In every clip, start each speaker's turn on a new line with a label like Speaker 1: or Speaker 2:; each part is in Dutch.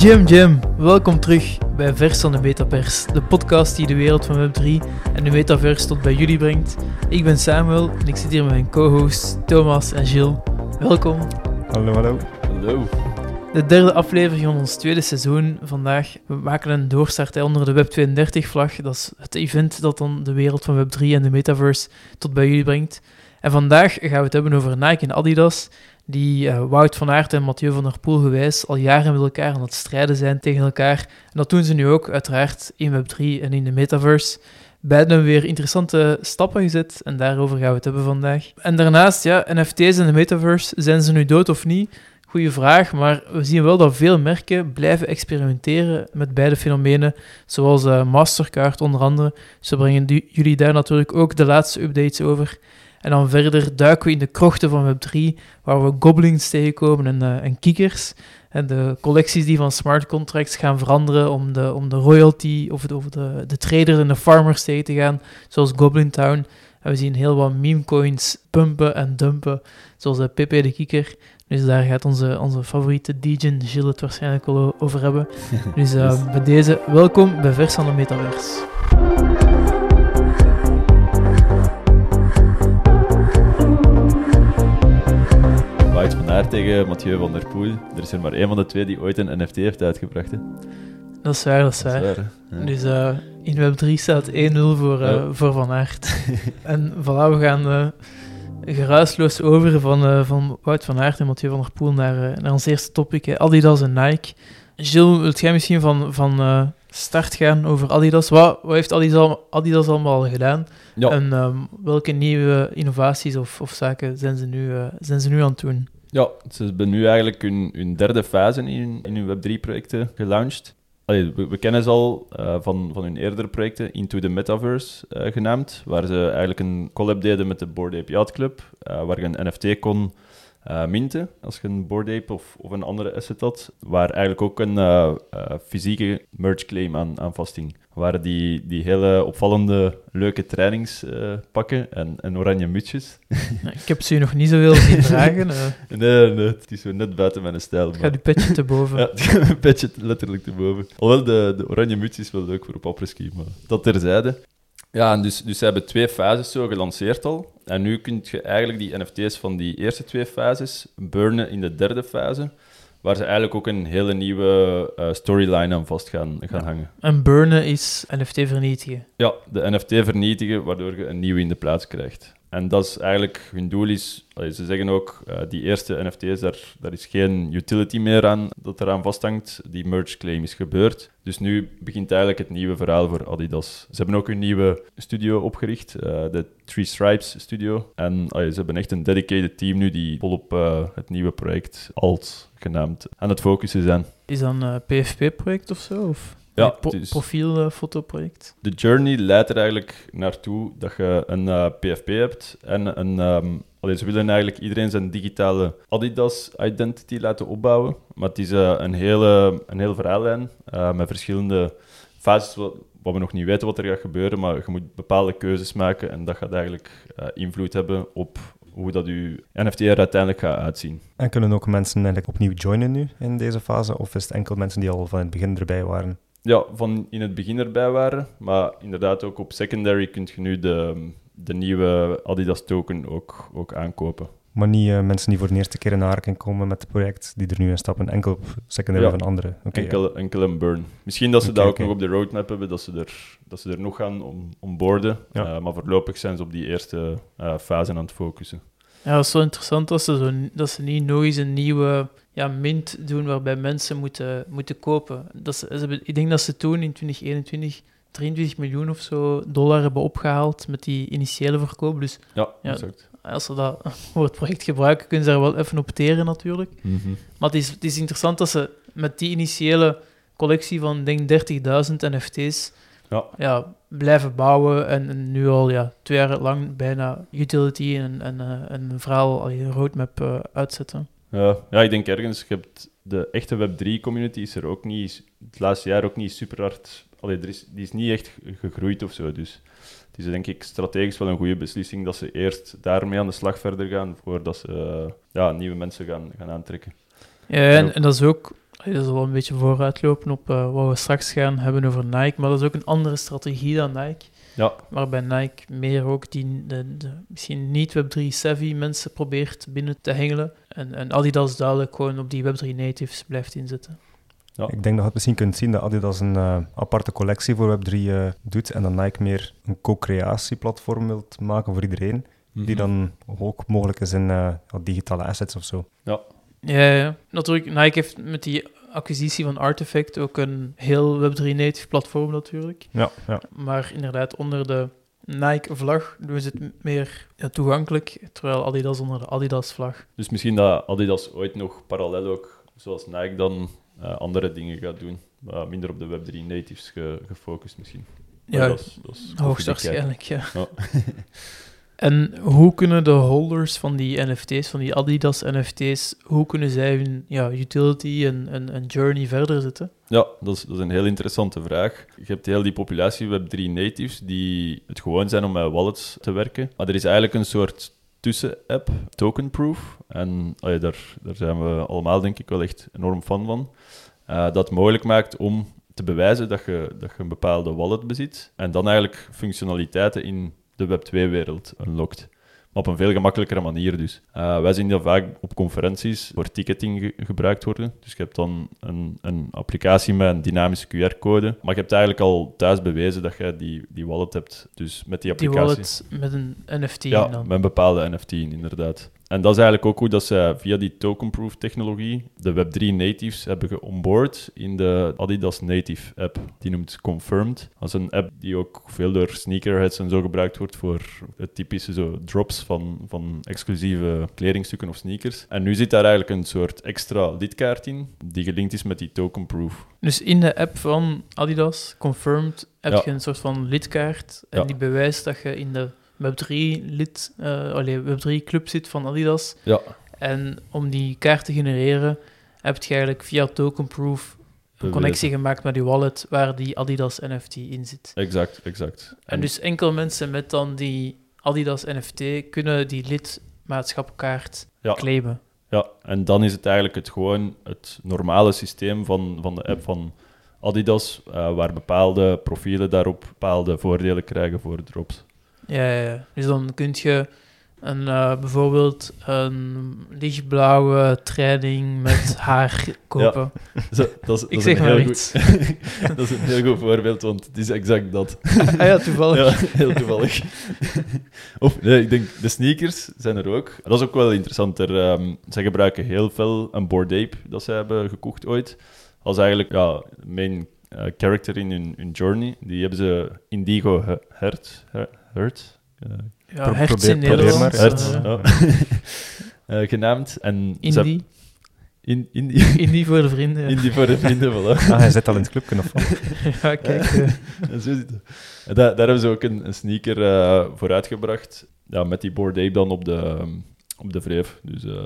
Speaker 1: Jim Jim, welkom terug bij Vers van de Metapers, de podcast die de wereld van Web3 en de metaverse tot bij jullie brengt. Ik ben Samuel en ik zit hier met mijn co-hosts Thomas en Gilles. Welkom.
Speaker 2: Hallo, hallo.
Speaker 3: Hallo.
Speaker 1: De derde aflevering van ons tweede seizoen vandaag. We maken een doorstart onder de Web32-vlag. Dat is het event dat dan de wereld van Web3 en de metaverse tot bij jullie brengt. En vandaag gaan we het hebben over Nike en Adidas, die uh, Wout van Aert en Mathieu van der Poel gewijs al jaren met elkaar aan het strijden zijn tegen elkaar. En dat doen ze nu ook, uiteraard, in Web3 en in de metaverse. Beiden weer interessante stappen gezet en daarover gaan we het hebben vandaag. En daarnaast, ja, NFT's en de metaverse, zijn ze nu dood of niet? Goeie vraag, maar we zien wel dat veel merken blijven experimenteren met beide fenomenen, zoals uh, Mastercard onder andere. Ze brengen jullie daar natuurlijk ook de laatste updates over. En dan verder duiken we in de krochten van Web3, waar we goblins tegenkomen en, uh, en kiekers. En de collecties die van smart contracts gaan veranderen om de, om de royalty of, de, of de, de traders en de farmers tegen te gaan, zoals Goblin Town. En we zien heel wat meme coins pumpen en dumpen, zoals de Pepe de Kieker. Dus daar gaat onze, onze favoriete DJ Gilles het waarschijnlijk wel over hebben. Dus uh, bij deze, welkom bij Vers van de Metaverse.
Speaker 3: Aert tegen Mathieu van der Poel. Er is er maar één van de twee die ooit een NFT heeft uitgebracht. Hè?
Speaker 1: Dat is waar, dat is waar.
Speaker 3: Dat is waar, hè? Ja.
Speaker 1: Dus uh, in Web3 staat 1-0 voor, uh,
Speaker 3: Ja.
Speaker 1: voor Van Aert. en voilà, we gaan uh, geruisloos over van, van Wout van Aert en Mathieu van der Poel naar, naar ons eerste topic, hè, Adidas en Nike. Gilles, wilt jij misschien van, van start gaan over Adidas? Wat, wat heeft Adidas, al- Adidas allemaal al gedaan?
Speaker 3: Ja.
Speaker 1: En um, welke nieuwe innovaties of, of zaken zijn ze, nu, zijn ze nu aan het doen?
Speaker 3: Ja, ze hebben nu eigenlijk hun, hun derde fase in, in hun Web3-projecten gelaunched. We, kennen ze al uh, van, van hun eerdere projecten, Into the Metaverse uh, genaamd, waar ze eigenlijk een collab deden met de Ape Yacht Club, uh, waar je een NFT kon uh, minten als je een Bored Ape of, of een andere asset had, waar eigenlijk ook een uh, uh, fysieke merge claim aan, aan vasthing. Waren die, die hele opvallende, leuke trainingspakken en, en oranje mutsjes.
Speaker 1: Ik heb ze nog niet zoveel zien dragen. Uh,
Speaker 3: nee, nee, het is zo net buiten mijn stijl.
Speaker 1: het gaat uw petje te boven.
Speaker 3: Ja, het gaat mijn petje letterlijk te boven. Alhoewel, de, de oranje muts is wel leuk voor op maar dat terzijde. Ja, en dus, dus ze hebben twee fases zo gelanceerd al. En nu kun je eigenlijk die NFT's van die eerste twee fases burnen in de derde fase. Waar ze eigenlijk ook een hele nieuwe uh, storyline aan vast gaan, gaan
Speaker 1: Ja.
Speaker 3: hangen.
Speaker 1: En burnen is NFT vernietigen.
Speaker 3: Ja, de NFT vernietigen, waardoor je een nieuwe in de plaats krijgt. En dat is eigenlijk, hun doel is, ze zeggen ook, uh, die eerste NFT's, daar, daar is geen utility meer aan dat eraan vasthangt. Die merge claim is gebeurd. Dus nu begint eigenlijk het nieuwe verhaal voor Adidas. Ze hebben ook een nieuwe studio opgericht, uh, de Three Stripes Studio. En ze hebben echt een dedicated team nu die volop uh, het nieuwe project Alt genaamd aan het focussen zijn.
Speaker 1: Is dat een PFP-project of zo? Of?
Speaker 3: Ja, is-
Speaker 1: profielfotoproject.
Speaker 3: De journey leidt er eigenlijk naartoe dat je een uh, PFP hebt en een... Um, allee, ze willen eigenlijk iedereen zijn digitale Adidas-identity laten opbouwen. Maar het is uh, een, hele, een hele verhaallijn uh, met verschillende fases wat, wat we nog niet weten wat er gaat gebeuren, maar je moet bepaalde keuzes maken en dat gaat eigenlijk uh, invloed hebben op hoe dat je NFT er uiteindelijk gaat uitzien.
Speaker 2: En kunnen ook mensen eigenlijk opnieuw joinen nu in deze fase? Of is het enkel mensen die al van het begin erbij waren?
Speaker 3: Ja, van in het begin erbij waren, maar inderdaad ook op secondary kun je nu de, de nieuwe Adidas token ook, ook aankopen.
Speaker 2: Maar niet uh, mensen die voor de eerste keer in aanraking komen met het project, die er nu in stappen, enkel op secondary
Speaker 3: Ja.
Speaker 2: van andere. Okay,
Speaker 3: enkel, ja. enkel een burn. Misschien dat ze dat ook nog op de roadmap hebben, dat ze er, dat ze er nog gaan om, onboarden.
Speaker 2: Ja.
Speaker 3: Uh, maar voorlopig zijn ze op die eerste uh, fase aan het focussen.
Speaker 1: Ja, dat is zo interessant dat ze, zo, dat ze niet nog eens een nieuwe ja, mint doen waarbij mensen moeten, moeten kopen. Dat ze, ik denk dat ze toen in 2021 23 miljoen of zo dollar hebben opgehaald met die initiële verkoop. Dus
Speaker 3: Ja,
Speaker 1: als ze dat voor het project gebruiken, kunnen ze daar wel even op teren natuurlijk.
Speaker 3: Mm -hmm.
Speaker 1: Maar het is, het is interessant dat ze met die initiële collectie van, denk 30.000 NFT's
Speaker 3: Ja.
Speaker 1: ja, blijven bouwen en, en nu al ja, twee jaar lang bijna utility en, en, uh, en een verhaal, allee, een roadmap uh, uitzetten.
Speaker 3: Ja, ja, ik denk ergens, je hebt de echte Web3-community is er ook niet, het laatste jaar ook niet super hard, allee, er is, die is niet echt gegroeid of zo, dus het is denk ik strategisch wel een goede beslissing dat ze eerst daarmee aan de slag verder gaan, voordat ze uh, ja, nieuwe mensen gaan, gaan aantrekken.
Speaker 1: Ja, en, en dat is ook Dat is wel een beetje vooruitlopen op eh, wat we straks gaan hebben over Nike. Maar dat is ook een andere strategie dan Nike.
Speaker 3: Ja,
Speaker 1: Waarbij Nike meer ook die de, de, misschien niet Web3 savvy mensen probeert binnen te hengelen. En, en Adidas duidelijk gewoon op die Web3 natives blijft inzetten.
Speaker 3: Ja.
Speaker 2: Ik denk dat je het misschien kunt zien dat Adidas een eh, aparte collectie voor Web3 eh, doet en dat Nike meer een co-creatieplatform wilt maken voor iedereen,
Speaker 3: Mhm.
Speaker 2: die dan ook mogelijk is in eh, digitale assets of zo.
Speaker 1: Ja, ja, ja. natuurlijk. Nike heeft met die acquisitie van Artifact ook een heel Web3 native platform natuurlijk.
Speaker 2: Ja, ja.
Speaker 1: Maar inderdaad, onder de Nike-vlag doen ze het meer toegankelijk, terwijl Adidas onder de Adidas-vlag.
Speaker 3: Dus misschien dat Adidas ooit nog parallel ook, zoals Nike dan, eh, andere dingen gaat doen. Maar minder op de Web3 natives ge- gefocust misschien.
Speaker 1: Ja,
Speaker 3: dat is, dat is
Speaker 1: hoogstwaarschijnlijk, ja.
Speaker 3: Ja.
Speaker 1: En hoe kunnen de holders van die NFT's, van die Adidas NFT's, hoe kunnen zij hun ja, utility en, en, journey verder zetten?
Speaker 3: Ja, dat is, dat is een heel interessante vraag. Je hebt heel die populatie Web3 natives die het gewoon zijn om met wallets te werken. Maar er is eigenlijk een soort tussen-app, Tokenproof. En daar, daar zijn we allemaal denk ik wel echt enorm fan van. Eh, dat mogelijk maakt om te bewijzen dat je, dat je een bepaalde wallet bezit. En dan eigenlijk functionaliteiten in de Web2-wereld unlockt. Maar op een veel gemakkelijkere manier dus. Eh, wij zien dat vaak op conferenties voor ticketing ge- gebruikt worden. Dus je hebt dan een, een applicatie met een dynamische QR-code. Maar je hebt eigenlijk al thuis bewezen dat je die, die wallet hebt. Dus met die
Speaker 1: Die
Speaker 3: applicatie.
Speaker 1: wallet met een NFT
Speaker 3: ja,
Speaker 1: dan.
Speaker 3: met een bepaalde NFT in, inderdaad. En dat is eigenlijk ook hoe dat ze via die token-proof technologie de Web3 natives hebben geonboard in de Adidas Native app. Die noemt Confirmed. Dat is een app die ook veel door sneakerheads en zo gebruikt wordt voor het typische zo drops van, van exclusieve kledingstukken of sneakers. En nu zit daar eigenlijk een soort extra lidkaart in, die gelinkt is met die token-proof.
Speaker 1: Dus in de app van Adidas, Confirmed, heb
Speaker 3: Ja.
Speaker 1: je een soort van lidkaart. En
Speaker 3: Ja.
Speaker 1: die bewijst dat je in de Web3-lid, eh allee, Web3-club zit van Adidas.
Speaker 3: Ja,
Speaker 1: En om die kaart te genereren, heb je eigenlijk via Tokenproof een connectie gemaakt met die wallet waar die Adidas NFT in zit.
Speaker 3: exact, exact.
Speaker 1: En dus enkel mensen met dan die Adidas NFT kunnen die lidmaatschapkaart
Speaker 3: Ja.
Speaker 1: claimen.
Speaker 3: Ja, en dan is het eigenlijk het gewoon het normale systeem van, van de app van Adidas, eh, waar bepaalde profielen daarop bepaalde voordelen krijgen voor drops.
Speaker 1: Ja. Dus dan kun je een, eh, bijvoorbeeld een lichtblauwe training met haar kopen.
Speaker 3: Zo, dat is, dat
Speaker 1: Ik
Speaker 3: is
Speaker 1: zeg
Speaker 3: een
Speaker 1: maar
Speaker 3: heel
Speaker 1: iets.
Speaker 3: goed, dat is een heel goed voorbeeld, want het is exact dat.
Speaker 1: ah ja, toevallig.
Speaker 3: Ja, heel toevallig. of, nee, ik denk, de sneakers zijn er ook. Dat is ook wel interessant. Er, ehm, zij gebruiken heel veel een Bored Ape dat zij hebben gekocht ooit. Als eigenlijk ja, main eh, character in hun, hun journey. Die hebben ze Indigo He- Hert. He- Hert? eh,
Speaker 1: Ja,
Speaker 2: Pro-
Speaker 1: hertz
Speaker 2: probeer-
Speaker 1: in
Speaker 2: probeer
Speaker 1: Nederland.
Speaker 2: maar.
Speaker 3: Hert,
Speaker 1: eh,
Speaker 3: ja. Eh, genaamd. En
Speaker 1: Indie.
Speaker 3: In, Indie.
Speaker 1: Indie voor de vrienden. Ja,
Speaker 3: Indie voor de vrienden, voilà.
Speaker 2: Ah, hij zit al in het clubje of wat?
Speaker 1: ja kijk.
Speaker 3: En zo zit het. En daar, daar hebben ze ook een, een sneaker eh, voor uitgebracht. Ja, met die Bored Ape dan op de, op de wreef. Dus, eh,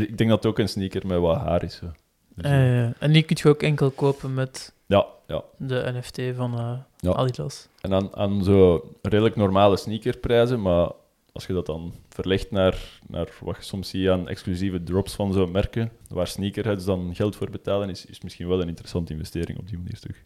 Speaker 3: ik denk dat het ook een sneaker met wat haar is. Zo. Dus, eh,
Speaker 1: eh, en die kun je ook enkel kopen met
Speaker 3: ja, ja.
Speaker 1: de NFT van eh,
Speaker 3: Ja.
Speaker 1: Adidas.
Speaker 3: En aan, aan zo redelijk normale sneakerprijzen, maar als je dat dan verlegt naar, naar wat je soms ziet aan exclusieve drops van zo'n merken, waar sneakerheads dan geld voor betalen, is, is misschien wel een interessante investering op die manier terug.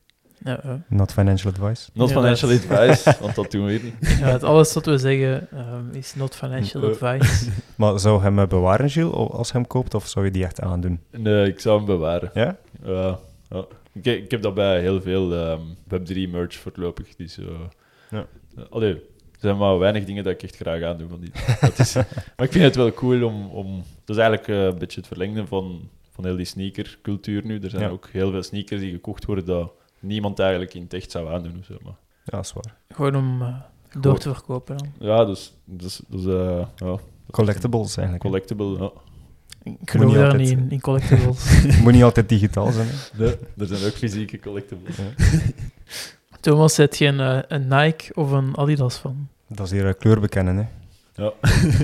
Speaker 1: Ja, ja.
Speaker 2: Not financial advice.
Speaker 3: Not financial advice, want dat doen we hier niet.
Speaker 1: Ja, het alles wat we zeggen ehm, is not financial
Speaker 3: Eh.
Speaker 1: advice.
Speaker 2: Maar zou je hem eh, bewaren, Gilles, als je hem koopt, of zou je die echt aandoen?
Speaker 3: Nee, ik zou hem bewaren.
Speaker 2: Ja?
Speaker 3: Ja, ja. Ik, ik heb dat bij heel veel ehm, Web3 merch voorlopig. Dus, eh
Speaker 2: Ja.
Speaker 3: eh, allee, er zijn maar weinig dingen dat ik echt graag aandoe. Van die, dat is, maar ik vind het wel cool om... om dat is eigenlijk eh, een beetje het verlengde van, van heel die sneakercultuur nu. Er zijn
Speaker 2: Ja.
Speaker 3: ook heel veel sneakers die gekocht worden dat niemand eigenlijk in het echt zou aandoen. Of zo, maar,
Speaker 2: Ja, dat is waar.
Speaker 1: Gewoon om door te verkopen dan.
Speaker 3: ja, dus, dus, dus eh, ja,
Speaker 2: Collectibles eigenlijk.
Speaker 3: Collectible, ja.
Speaker 1: Ik geloof daar niet in, in collectibles.
Speaker 2: Moet niet altijd digitaal zijn. hè.
Speaker 3: Nee, er zijn ook fysieke collectibles.
Speaker 1: Thomas, zet je een, eh, een Nike of een Adidas van?
Speaker 2: Dat is hier eh, kleur bekennen. Hè.
Speaker 3: Ja.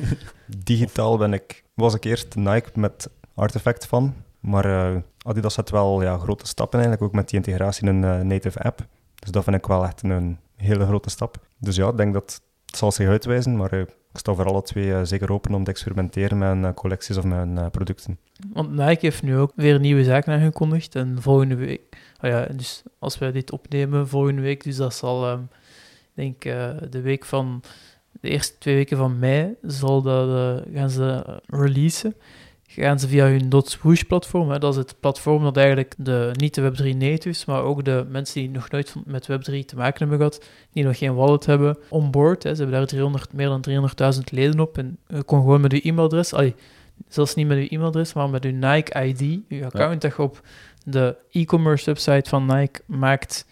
Speaker 2: Digitaal ben ik, was ik eerst Nike met Artifact van. Maar eh, Adidas zet wel ja, grote stappen eigenlijk, ook met die integratie in een eh, native app. Dus dat vind ik wel echt een, een hele grote stap. Dus ja, ik denk dat het zal zich uitwijzen, maar ik ik sta voor alle twee eh, zeker open om te experimenteren met mijn collecties of mijn uh, producten.
Speaker 1: Want Nike heeft nu ook weer nieuwe zaken aangekondigd. En volgende week, oh ja, dus als wij dit opnemen volgende week, dus dat zal, um, denk uh, de week van, de eerste twee weken van mei, zal dat, gaan ze releasen gaan ze via hun Swoosh platform. Hè. Dat is het platform dat eigenlijk de, niet de Web3 natives, maar ook de mensen die nog nooit met Web3 te maken hebben gehad, die nog geen wallet hebben, onboard. Hè. Ze hebben daar 300, meer dan 300.000 leden op en je kon gewoon met uw e-mailadres, allee, zelfs niet met uw e-mailadres, maar met uw Nike ID, uw account dat je op de e-commerce website van Nike maakt,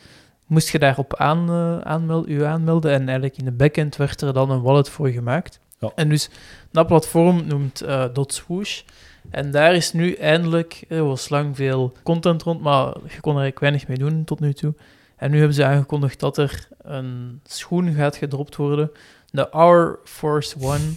Speaker 1: moest je daarop aan, uh, aanmelden, u aanmelden en eigenlijk in de backend werd er dan een wallet voor gemaakt. Ja. En dus dat platform noemt uh, .swoosh. En daar is nu eindelijk, er was lang veel content rond, maar je kon er eigenlijk weinig mee doen tot nu toe. En nu hebben ze aangekondigd dat er een schoen gaat gedropt worden. De Our Force One.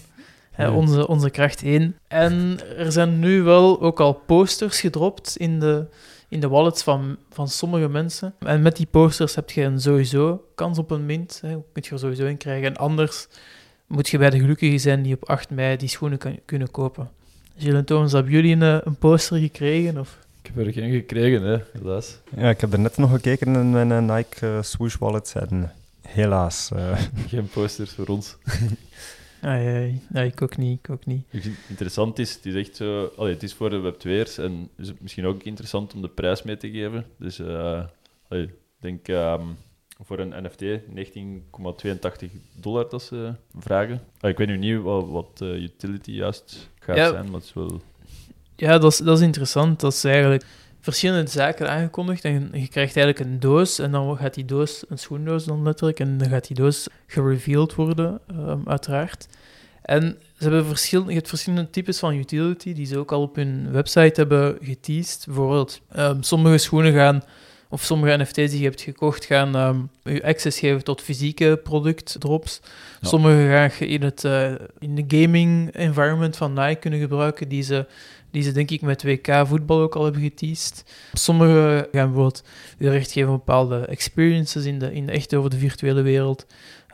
Speaker 1: Hè, onze, onze kracht 1. En er zijn nu wel ook al posters gedropt in de, in de wallets van, van sommige mensen. En met die posters heb je een sowieso kans op een mint. Hè. Kun je er sowieso in krijgen. En anders moet je bij de gelukkigen zijn die op 8 mei die schoenen kan, kunnen kopen. Gilles en Thomas, hebben jullie een, een poster gekregen? Of?
Speaker 3: Ik heb er geen gekregen, hè, helaas.
Speaker 2: Ja, ik heb er net nog gekeken in mijn uh, Nike uh, Swoosh wallet en helaas. Uh...
Speaker 3: Geen posters voor ons.
Speaker 1: Ai, ai. Nee, ik ook niet, ik ook niet.
Speaker 3: Interessant is, het is echt zo... Allee, het is voor de Web2'ers en is misschien ook interessant om de prijs mee te geven. Dus allee, ik denk... Um, voor een NFT 19,82 dollar dat ze vragen. Ah, ik weet nu niet wat, wat uh, utility juist gaat ja. zijn, maar het is wel...
Speaker 1: Ja, dat is, dat is interessant. Dat is eigenlijk verschillende zaken aangekondigd en je krijgt eigenlijk een doos en dan gaat die doos, een schoendoos dan letterlijk, en dan gaat die doos gereveeld worden, um, uiteraard. En ze hebben verschillende, je hebt verschillende types van utility die ze ook al op hun website hebben geteased. Bijvoorbeeld, um, sommige schoenen gaan of sommige NFT's die je hebt gekocht gaan um, je access geven tot fysieke productdrops. Ja. Sommige ga je in, het, uh, in de gaming environment van Nike kunnen gebruiken, die ze, die ze denk ik met WK voetbal ook al hebben geteased. Sommige gaan bijvoorbeeld je recht geven op bepaalde experiences in de, in de echte over de virtuele wereld.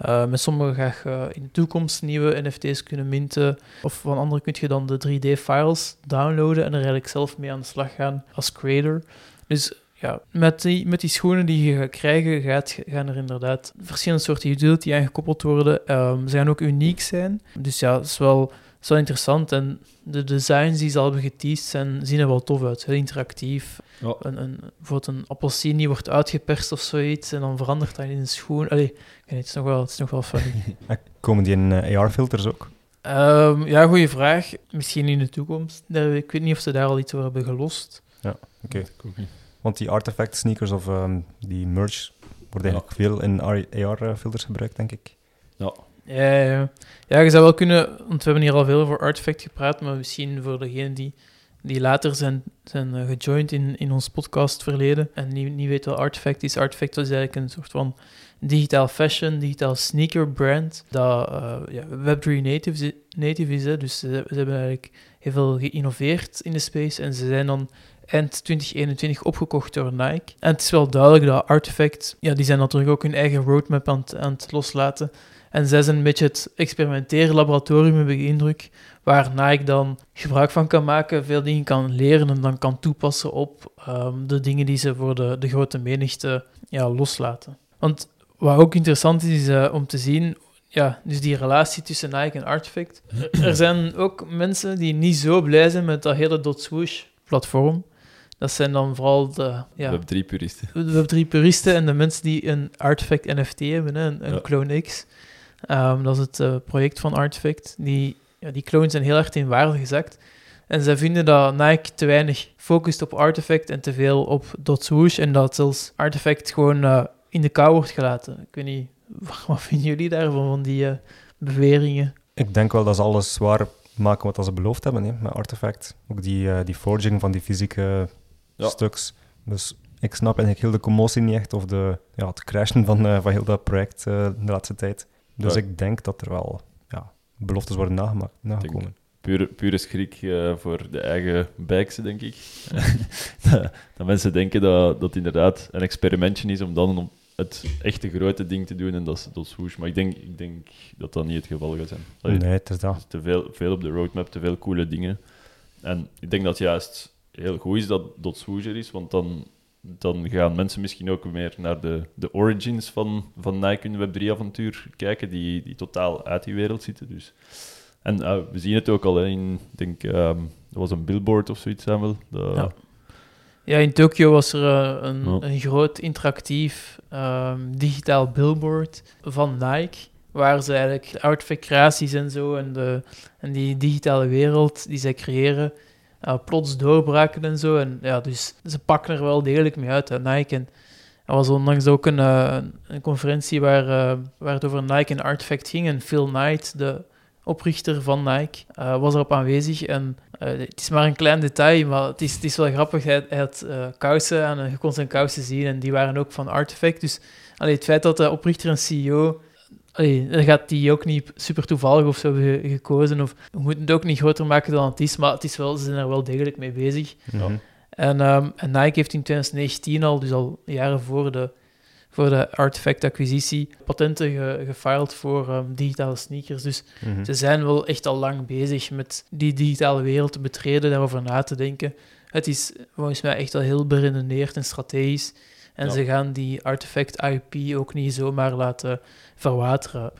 Speaker 1: Uh, met sommige ga je in de toekomst nieuwe NFT's kunnen minten. Of van andere kun je dan de 3D-files downloaden en er eigenlijk zelf mee aan de slag gaan als creator. Dus ja, met die, met die schoenen die je gaat krijgen, gaat, gaan er inderdaad verschillende soorten utility aan gekoppeld worden. Um, ze gaan ook uniek zijn. Dus ja, het is wel, is wel interessant. En de designs die ze al hebben geteased zijn, zien er wel tof uit. Heel interactief. Ja. Een, een, bijvoorbeeld een appelsien die wordt uitgeperst of zoiets en dan verandert dat in een schoen. Allee, het, is nog wel, het is nog wel funny.
Speaker 2: Komen die in uh, AR-filters ook?
Speaker 1: Um, ja, goede vraag. Misschien in de toekomst. Ik weet niet of ze daar al iets over hebben gelost.
Speaker 2: Ja, oké. Okay. Want die artifact sneakers of um, die merch worden eigenlijk ja. veel in AR-filters gebruikt, denk ik.
Speaker 1: Ja. Ja, ja. ja, je zou wel kunnen, want we hebben hier al veel over Artifact gepraat, maar misschien voor degenen die, die later zijn, zijn uh, gejoind in, in ons podcast verleden en niet, niet weten wat Artifact is. Artifact is eigenlijk een soort van digitaal fashion, digitaal sneaker brand dat uh, ja, Web3 native, native is. Hè. Dus ze, ze, hebben eigenlijk heel veel geïnnoveerd in de space en ze zijn dan eind 2021 opgekocht door Nike. En het is wel duidelijk dat Artifact, ja, die zijn natuurlijk ook hun eigen roadmap aan het, aan het loslaten. En zij zijn een beetje het experimenteren laboratorium, heb ik de indruk, waar Nike dan gebruik van kan maken, veel dingen kan leren en dan kan toepassen op um, de dingen die ze voor de, de grote menigte ja, loslaten. Want wat ook interessant is, is uh, om te zien, ja, dus die relatie tussen Nike en Artifact. er zijn ook mensen die niet zo blij zijn met dat hele dot swoosh platform. Dat zijn dan vooral de
Speaker 3: ja, Web3-puristen.
Speaker 1: De Web3-puristen en de mensen die een Artifact NFT hebben, hè, een, een Clone X. Um, dat is het uh, project van Artifact. Die, ja, die clones zijn heel erg in waarde gezakt. En zij vinden dat Nike te weinig focust op Artifact en te veel op Swoosh. En dat zelfs Artifact gewoon uh, in de kou wordt gelaten. Ik weet niet, wat vinden jullie daarvan, van die uh, beweringen?
Speaker 2: Ik denk wel dat ze alles waar maken wat ze beloofd hebben hè, met Artifact. Ook die, die forging van die fysieke ja. stuks. Dus ik snap eigenlijk heel de commotie niet echt, of de, ja, het crashen van, uh, van heel dat project uh, de laatste tijd. Dus ik denk dat er wel ja, beloftes worden nagemaakt, nagekomen.
Speaker 3: Pure, pure schrik uh, voor de eigen bikes, denk ik. dat mensen denken dat dat inderdaad een experimentje is om dan op het echte grote ding te doen en dat is, dat swoosh. Maar ik denk, ik denk dat dat niet het geval gaat zijn. Allee,
Speaker 2: Nee, het is dat.
Speaker 3: te veel, veel op de roadmap, te veel coole dingen. En ik denk dat juist heel goed is dat dat swoosh er is, want dan, dan gaan mensen misschien ook meer naar de, de origins van, van Nike hun Web3-avontuur kijken, die, die totaal uit die wereld zitten. Dus. En eh, we zien het ook al in, ik denk, ehm er was een billboard of zoiets, Samuel. Dat,
Speaker 1: Ja. Ja, in Tokio was er eh, een, een groot interactief ehm, digitaal billboard van Nike, waar ze eigenlijk de artefact creaties en zo en, de, en die digitale wereld die zij creëren, eh, plots doorbraken en zo. En ja, dus ze pakken er wel degelijk mee uit, hè, Nike. En er was onlangs ook een, eh, een conferentie waar, eh, waar het over Nike en Artifact ging. En Phil Knight, de oprichter van Nike, was erop aanwezig. En het is maar een klein detail, maar het is, het is wel grappig. Hij, had kousen en je kon zijn kousen zien. En die waren ook van Artifact. Dus allee, het feit dat de oprichter en CEO... Allee, dan gaat die ook niet super toevallig of zo hebben ge- gekozen. Of, we moeten het ook niet groter maken dan het is. Maar het is wel, ze zijn er wel degelijk mee bezig. En, ehm, en Nike heeft in 2019 al, dus al jaren voor de, voor de Artifact-acquisitie, patenten ge, gefiled voor ehm, digitale sneakers. Dus
Speaker 2: Mhm.
Speaker 1: ze zijn wel echt al lang bezig met die digitale wereld te betreden, daarover na te denken. Het is volgens mij echt al heel beredeneerd en strategisch. En
Speaker 3: Ja.
Speaker 1: ze gaan die Artifact-IP ook niet zomaar laten verwateren.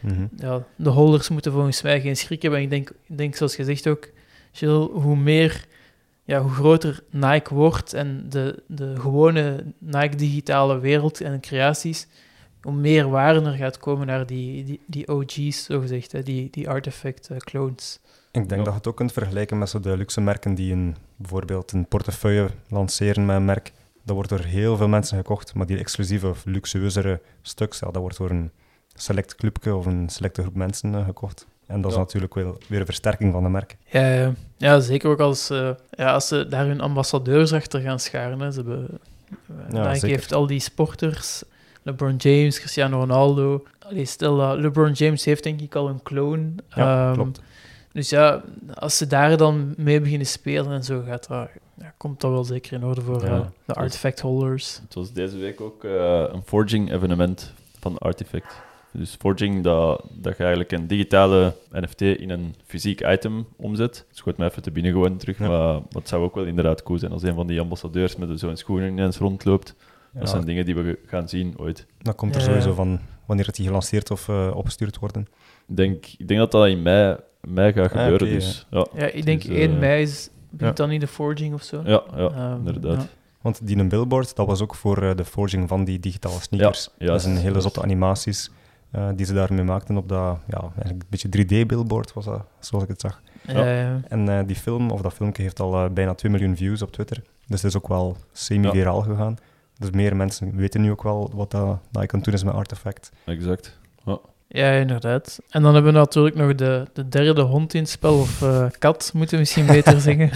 Speaker 2: Mhm.
Speaker 1: Ja, de holders moeten volgens mij geen schrik hebben. En ik denk, ik denk zoals gezegd ook, Jill, hoe meer, ja, hoe groter Nike wordt en de, de gewone Nike digitale wereld en creaties, hoe meer waarde er gaat komen naar die, die, die OG's, zogezegd, hè, die, die artifact eh, clones.
Speaker 2: Ik denk
Speaker 3: Ja.
Speaker 2: dat je het ook kunt vergelijken met zo de luxe merken die een, bijvoorbeeld een portefeuille lanceren met een merk. Dat wordt door heel veel mensen gekocht, maar die exclusieve of luxueuzere stuks, ja, dat wordt door een select clubje of een selecte groep mensen eh, gekocht. En dat is
Speaker 3: Ja.
Speaker 2: natuurlijk wel weer een versterking van de merk.
Speaker 1: Ja, ja. ja zeker ook als, eh, ja, als ze daar hun ambassadeurs achter gaan scharen. Hè. Ze hebben, eh,
Speaker 2: Ja,
Speaker 1: Nike heeft al die sporters, LeBron James, Cristiano Ronaldo. Allee, stel dat LeBron James heeft denk ik al een clone.
Speaker 2: Ja,
Speaker 1: Ehm,
Speaker 2: klopt.
Speaker 1: Dus ja, als ze daar dan mee beginnen spelen en zo, gaat dat, ja, komt dat wel zeker in orde voor
Speaker 3: Ja,
Speaker 1: eh, de artifact holders.
Speaker 3: Het was deze week ook eh, een forging-evenement van Artifact. Dus forging, dat, dat je eigenlijk een digitale NFT in een fysiek item omzet. Het schoot me even te binnen gewoon terug,
Speaker 2: Ja.
Speaker 3: maar, maar het zou ook wel inderdaad cool zijn als een van die ambassadeurs met zo'n schoenen ineens rondloopt. Dat
Speaker 2: Ja,
Speaker 3: zijn dingen die we gaan zien ooit.
Speaker 2: dat komt er
Speaker 1: Ja.
Speaker 2: sowieso van wanneer het die gelanceerd of eh, opgestuurd worden.
Speaker 3: Ik denk, ik denk dat dat in mei, mei gaat
Speaker 2: Ah,
Speaker 3: gebeuren. dus, ja.
Speaker 1: Ja, ik denk
Speaker 3: Dus, eh,
Speaker 1: 1 mei is,
Speaker 2: ja.
Speaker 1: dan niet de forging of zo.
Speaker 3: Ja, ja,
Speaker 1: Ehm,
Speaker 3: inderdaad.
Speaker 1: ja.
Speaker 2: Want die een billboard, dat was ook voor eh, de forging van die digitale sneakers.
Speaker 3: Ja,
Speaker 2: dat is een hele zotte animaties eh, die ze daarmee maakten op dat, ja, eigenlijk een beetje 3D-billboard was dat, zoals ik het zag.
Speaker 1: Ja, ja.
Speaker 2: En eh, die film, of dat filmpje, heeft al bijna 2 miljoen views op Twitter. Dus het is ook wel semi-viraal gegaan. Dus meer mensen weten nu ook wel wat dat Nike aan het doen is met Artifact.
Speaker 3: Exact.
Speaker 1: Ja, inderdaad. En dan hebben we natuurlijk nog de, de derde hond in het spel, of eh, kat, moeten we misschien beter zeggen.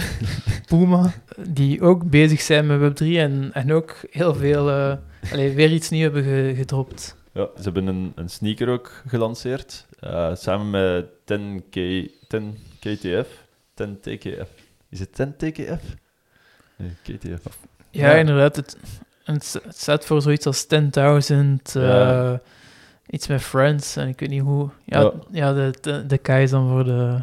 Speaker 1: Puma, die ook bezig zijn met Web3 en, en ook heel veel, eh allee, weer iets nieuws hebben ge- gedropt.
Speaker 3: Ja, ze hebben een, een sneaker ook gelanceerd, eh, samen met 10K, 10KTF. 10TKF. Is het 10TKF? Nee, KTF.
Speaker 1: Ja,
Speaker 2: Ja.
Speaker 1: inderdaad. Het, het, staat voor zoiets als 10.000, eh,
Speaker 3: Ja.
Speaker 1: Iets met Friends, en ik weet niet hoe. Ja,
Speaker 3: Ja.
Speaker 1: ja. de, de, de K is dan voor de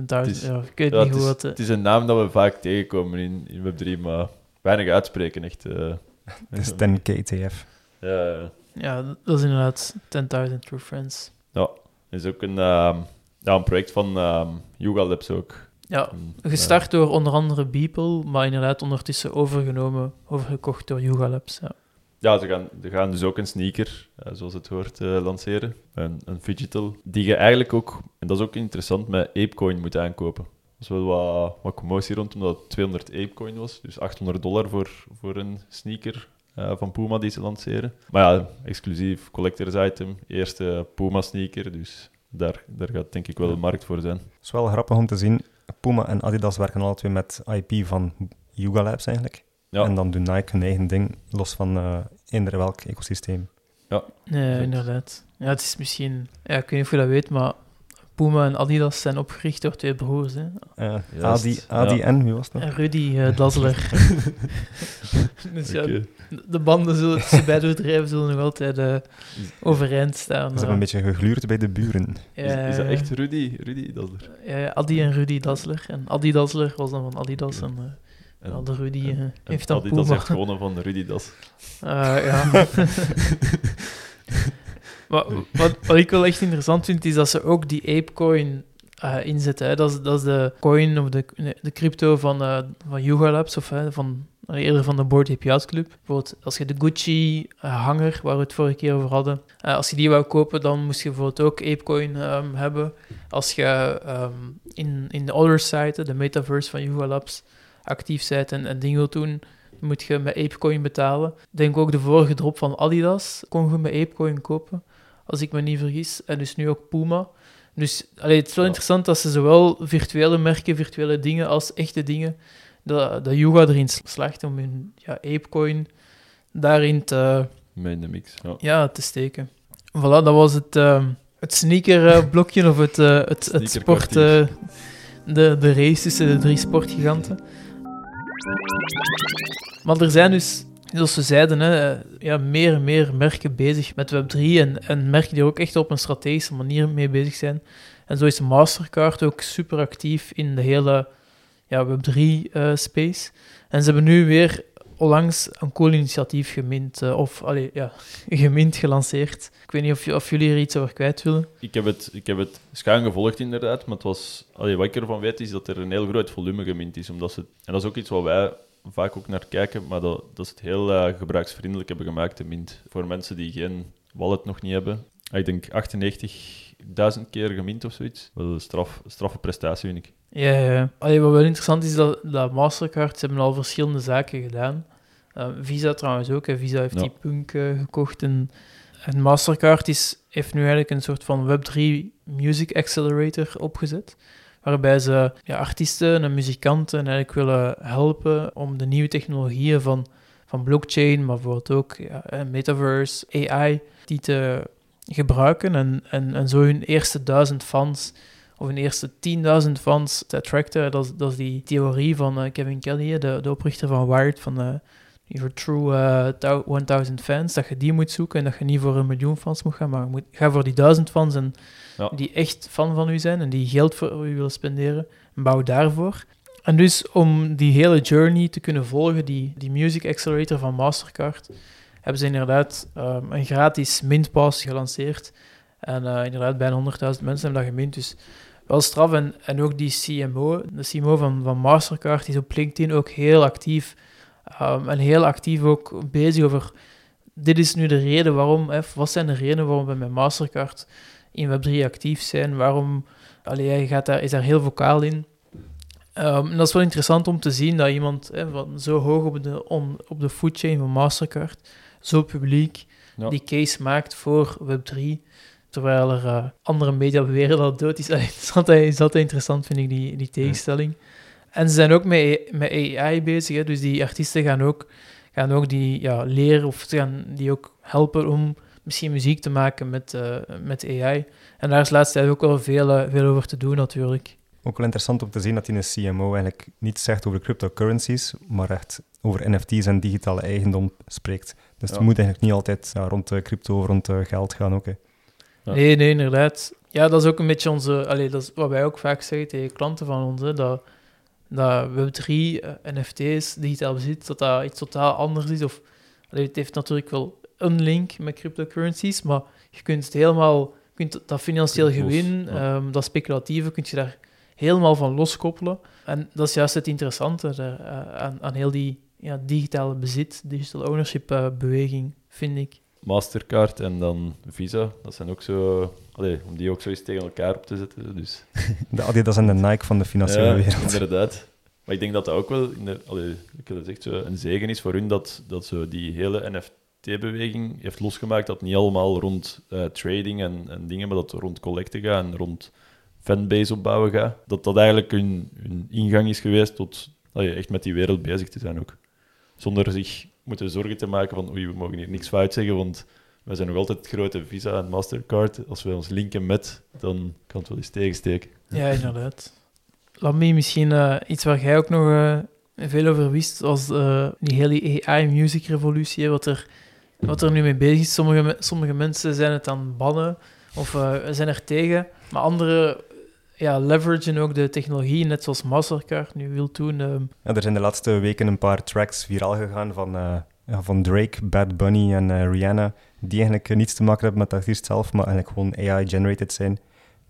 Speaker 1: 10.000.
Speaker 3: Het is-
Speaker 1: Ja, ik weet
Speaker 3: Ja,
Speaker 1: niet
Speaker 3: het,
Speaker 1: hoe
Speaker 3: is,
Speaker 1: het... eh,
Speaker 3: het is een naam dat we vaak tegenkomen in, in Web3, maar weinig uitspreken echt. eh.
Speaker 2: Het is 10KTF.
Speaker 3: ja, ja.
Speaker 1: Ja, dat is inderdaad 10.000 True Friends.
Speaker 3: Ja, is ook een, ehm, ja, een project van ehm Yuga Labs ook.
Speaker 1: Ja,
Speaker 3: Een,
Speaker 1: Gestart door onder andere Beeple, maar inderdaad ondertussen overgenomen, overgekocht door Yuga Labs. Ja.
Speaker 3: Ja, ze gaan, ze gaan dus ook een sneaker, eh, zoals het hoort, eh, lanceren. Een, een digital, die je eigenlijk ook, en dat is ook interessant, met Apecoin moet aankopen. Er is wel wat, wat commotie rond, omdat het 200 Apecoin was. Dus 800 dollar voor, voor een sneaker eh, van Puma die ze lanceren. Maar ja, exclusief collectors item. Eerste Puma sneaker, dus daar, daar gaat denk ik wel een markt voor zijn.
Speaker 2: Het is wel grappig om te zien. Puma en Adidas werken alle twee met IP van Yuga Labs eigenlijk.
Speaker 3: Ja,
Speaker 2: En dan doen Nike hun eigen ding, los van eh eender welk ecosysteem.
Speaker 1: Ja,
Speaker 3: Exact.
Speaker 1: inderdaad. Ja, het is misschien... Ja, ik weet niet of je dat weet, maar Puma en Adidas zijn opgericht door twee broers. Hè.
Speaker 3: Juist,
Speaker 2: Adi, Adi
Speaker 3: ja.
Speaker 2: en, wie was dat?
Speaker 1: En Rudy Dazzler. dus ja, de banden zullen, tussen beide bedrijven zullen nog altijd eh, overeind staan.
Speaker 2: Ze hebben een beetje gegluurd bij de buren.
Speaker 3: Is, is dat echt Rudy? Rudy, dat is er.
Speaker 1: Ja, ja, Adi en Rudy Dazzler. En Adi Dazzler was dan van Adidas en eh, ja, de Rudy eh,
Speaker 3: en
Speaker 1: heeft dan
Speaker 3: Adidas heeft gewonnen van Rudy Das.
Speaker 1: Eh, ja. maar wat, wat ik wel echt interessant vind, is dat ze ook die Apecoin eh inzetten. Hè. Dat, is, dat is de coin of de, de crypto van, eh van Yuga Labs, of hè, van, eh, eerder van de Board Ape Yacht Club. Bijvoorbeeld, als je de Gucci-hanger, waar we het vorige keer over hadden, eh, als je die wou kopen, dan moest je bijvoorbeeld ook Apecoin ehm, hebben. Als je ehm, in, in de other site, de metaverse van Yuga Labs, actief bent en, en dingen wilt doen, moet je met Apecoin betalen. Ik denk ook de vorige drop van Adidas kon je met Apecoin kopen, als ik me niet vergis. En dus nu ook Puma. Dus allee, het is wel
Speaker 3: Ja.
Speaker 1: interessant dat ze zowel virtuele merken, virtuele dingen, als echte dingen, dat, dat Yuga erin slaagt om hun ja, Apecoin daarin te,
Speaker 3: Mee in de mix. Ja.
Speaker 1: ja, te steken. Voilà, dat was het, ehm, het sneaker-blokje of het, eh, het, het sport... Eh, de, de race tussen de drie sportgiganten. Maar er zijn dus, zoals we zeiden, hè, eh, ja, meer en meer merken bezig met Web3 en, en merken die ook echt op een strategische manier mee bezig zijn. En zo is Mastercard ook super actief in de hele ja, Web3-space. en ze hebben nu weer onlangs een cool initiatief gemint, eh, of allee, ja, gemint, gelanceerd. Ik weet niet of, je- of jullie er iets over kwijt willen.
Speaker 3: Ik heb het, ik heb het schuin gevolgd inderdaad, maar het was, allee, wat ik ervan weet is dat er een heel groot volume gemint is. Omdat ze, en dat is ook iets wat wij vaak ook naar kijken, maar dat, dat ze het heel eh, gebruiksvriendelijk hebben gemaakt, de mint. Voor mensen die geen wallet nog niet hebben. Ah, Ik denk 98.000 keer gemint of zoiets. Wel een straf, straffe prestatie, vind ik.
Speaker 1: Ja, ja. Allee, wat wel interessant is, dat, dat Mastercard, hebben al verschillende zaken gedaan. Eh, Visa trouwens ook, hè. Visa heeft
Speaker 3: Ja.
Speaker 1: die Punk eh, gekocht. En, en Mastercard is, heeft nu eigenlijk een soort van Web3 Music Accelerator opgezet. Waarbij ze ja, artiesten en muzikanten eigenlijk willen helpen om de nieuwe technologieën van, van blockchain, maar bijvoorbeeld ook ja, eh, metaverse, AI, die te gebruiken en, en, en zo hun eerste duizend fans of hun eerste 10.000 fans te attracten. Dat is, dat is die theorie van Kevin Kelly, de, de oprichter van Wired, van your true eh, thou- 1000 fans, dat je die moet zoeken en dat je niet voor een miljoen fans moet gaan, maar moet, ga voor die duizend fans en
Speaker 3: Ja.
Speaker 1: die echt fan van u zijn en die geld voor u willen spenderen, en bouw daarvoor. En dus om die hele journey te kunnen volgen, die, die Music Accelerator van Mastercard, hebben ze inderdaad ehm, een gratis mintpass gelanceerd. En eh, inderdaad, bijna 100.000 mensen hebben dat gemint. Dus wel straf. En, en ook die CMO, de CMO van, van Mastercard, die is op LinkedIn ook heel actief. Ehm, en heel actief ook bezig over... Dit is nu de reden waarom... Hè, wat zijn de redenen waarom we met Mastercard in Web3 actief zijn? Waarom... Allee, hij gaat daar, is daar heel vocaal in. Ehm, en dat is wel interessant om te zien dat iemand hè, van zo hoog op de, on, op de foodchain van Mastercard, zo publiek,
Speaker 3: Ja.
Speaker 1: die case maakt voor Web3, terwijl er eh, andere media beweren dat het dood is. Allee, Het is altijd, is altijd interessant, vind ik, die, die tegenstelling. En ze zijn ook met, met AI bezig, hè, dus die artiesten gaan ook, gaan ook die ja, leren of ze gaan die ook helpen om misschien muziek te maken met, eh, met AI. En daar is de laatste tijd ook wel veel, eh, veel over te doen, natuurlijk.
Speaker 2: Ook wel interessant om te zien dat die een CMO eigenlijk niet zegt over cryptocurrencies, maar echt over NFT's en digitale eigendom spreekt. Dus
Speaker 3: Ja.
Speaker 2: het moet eigenlijk niet altijd ja, rond eh, crypto of rond geld gaan ook. Hè.
Speaker 3: Ja.
Speaker 1: Nee, nee, inderdaad. Ja, dat is ook een beetje onze... Allee, dat is wat wij ook vaak zeggen tegen klanten van ons, hè, dat, dat Web3, eh, NFT's, digitaal bezit, dat dat iets totaal anders is. Of, allee, het heeft natuurlijk wel een link met cryptocurrencies, maar je kunt het helemaal... Kunt dat financieel gewin,
Speaker 3: ja.
Speaker 1: ehm, dat speculatieve, kun je daar helemaal van loskoppelen. En dat is juist het interessante daar, eh, aan, aan heel die ja, digitale bezit, digital ownership eh, beweging, vind ik.
Speaker 3: Mastercard en dan Visa, dat zijn ook zo... Allee, om die ook zo eens tegen elkaar op te zetten. Dus.
Speaker 2: De Adidas en de Nike van de financiële
Speaker 3: ja,
Speaker 2: wereld.
Speaker 3: inderdaad. Maar ik denk dat dat ook wel in de, allee, ik heb het echt zo een zegen is voor hun dat, dat zo die hele NFT-beweging heeft losgemaakt. Dat niet allemaal rond eh, trading en, en dingen, maar dat rond collecten gaat en rond fanbase opbouwen gaat. Dat dat eigenlijk hun, hun ingang is geweest tot allee, echt met die wereld bezig te zijn ook. Zonder zich moeten zorgen te maken van oei, we mogen hier niks fout zeggen, want wij zijn nog altijd grote Visa en Mastercard. Als wij ons linken met, dan kan het wel eens tegensteken.
Speaker 1: Ja, inderdaad. Lamy, misschien uh, iets waar jij ook nog uh, veel over wist, was uh, die hele AI-music-revolutie, wat er, wat er nu mee bezig is. Sommige, sommige mensen zijn het aan bannen of zijn er tegen, maar anderen ja, leveragen ook de technologie, net zoals Mastercard nu wil doen.
Speaker 2: Ja, er zijn de laatste weken een paar tracks viraal gegaan van, ja, van Drake, Bad Bunny en Rihanna, die eigenlijk niets te maken hebben met de artiest zelf, maar eigenlijk gewoon AI-generated zijn.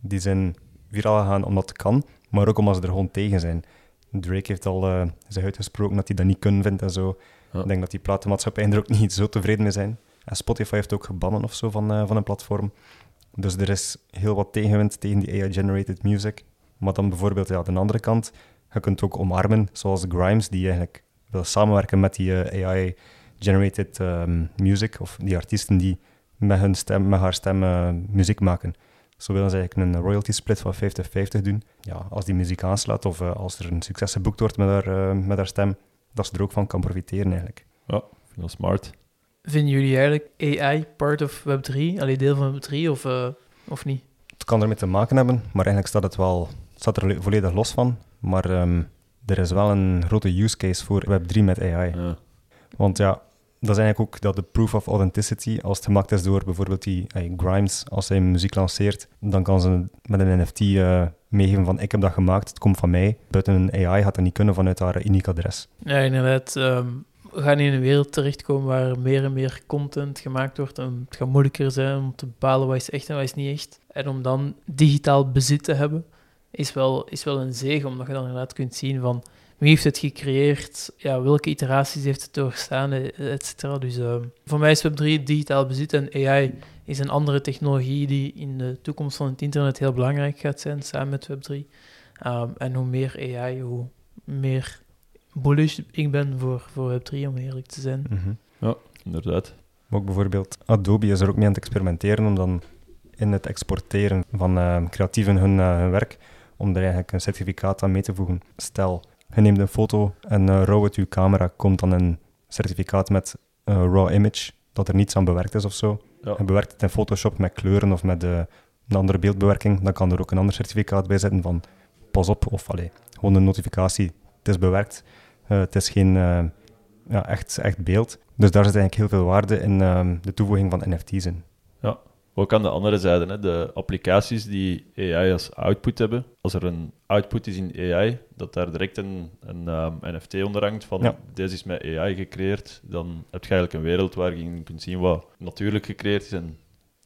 Speaker 2: Die zijn viraal gegaan omdat het kan, maar ook omdat ze er gewoon tegen zijn. Drake heeft al uh, zich uitgesproken dat hij dat niet kunnen vindt en zo. Ik denk dat die platenmaatschappijen er ook niet zo tevreden mee zijn. En Spotify heeft ook gebannen of zo van, uh, van een platform. Dus er is heel wat tegenwind tegen die AI-generated music. Maar dan bijvoorbeeld ja, de andere kant, je kunt ook omarmen, zoals Grimes, die eigenlijk wil samenwerken met die eh, AI-generated um, music, of die artiesten die met, hun stem, met haar stem muziek maken. Zo willen ze eigenlijk een royalty split van 50-50 doen. Ja, als die muziek aanslaat of uh, als er een succes geboekt wordt met haar, met haar stem, dat ze er ook van kan profiteren eigenlijk.
Speaker 3: Ja, vind smart.
Speaker 1: Vinden jullie eigenlijk AI part of Web3? Alleen deel van Web3 of, uh, of niet?
Speaker 2: Het kan ermee te maken hebben, maar eigenlijk staat het wel staat er volledig los van. Maar um, er is wel een grote use case voor Web3 met AI. Ja. Want ja, dat is eigenlijk ook dat de proof of authenticity, als het gemaakt is door bijvoorbeeld die Grimes, als hij muziek lanceert, dan kan ze met een NFT uh, eh, meegeven van ik heb dat gemaakt, het komt van mij. Buiten een AI gaat dat niet kunnen vanuit haar uniek adres.
Speaker 1: Ja, inderdaad. Um, we gaan in een wereld terechtkomen waar meer en meer content gemaakt wordt en het gaat moeilijker zijn om te bepalen wat is echt en wat is niet echt. En om dan digitaal bezit te hebben, is wel, is wel een zegen, omdat je dan inderdaad kunt zien van wie heeft het gecreëerd, ja, welke iteraties heeft het doorstaan, et cetera. Dus uh, voor mij is Web3 digitaal bezit en AI is een andere technologie die in de toekomst van het internet heel belangrijk gaat zijn, samen met Web3. Um, ehm, en hoe meer AI, hoe meer bullish ik ben voor, voor Web3, om eerlijk te zijn.
Speaker 3: Mm -hmm. Ja, inderdaad.
Speaker 2: ook bijvoorbeeld Adobe is er ook mee aan het experimenteren om dan in het exporteren van uh, creatieven hun, uh, hun werk, om er eigenlijk een certificaat aan mee te voegen. Stel, je neemt een foto en uh, RAW uit je camera komt dan een certificaat met uh, RAW image, dat er niets aan bewerkt is of zo. Ja. Je bewerkt het in Photoshop met kleuren of met uh, een andere beeldbewerking, dan kan er ook een ander certificaat bij zetten van pas op, of allee, gewoon een notificatie, het is bewerkt, het is geen ja, echt, echt beeld. Dus daar zit eigenlijk heel veel waarde in ehm, de toevoeging van NFT's in.
Speaker 3: Ja, ook aan de andere zijde, hè, de applicaties die AI als output hebben. Als er een output is in AI, dat daar direct een, een um, NFT onder hangt van deze is met AI gecreëerd, dan heb je eigenlijk een wereld waar je kunt zien wat natuurlijk gecreëerd is en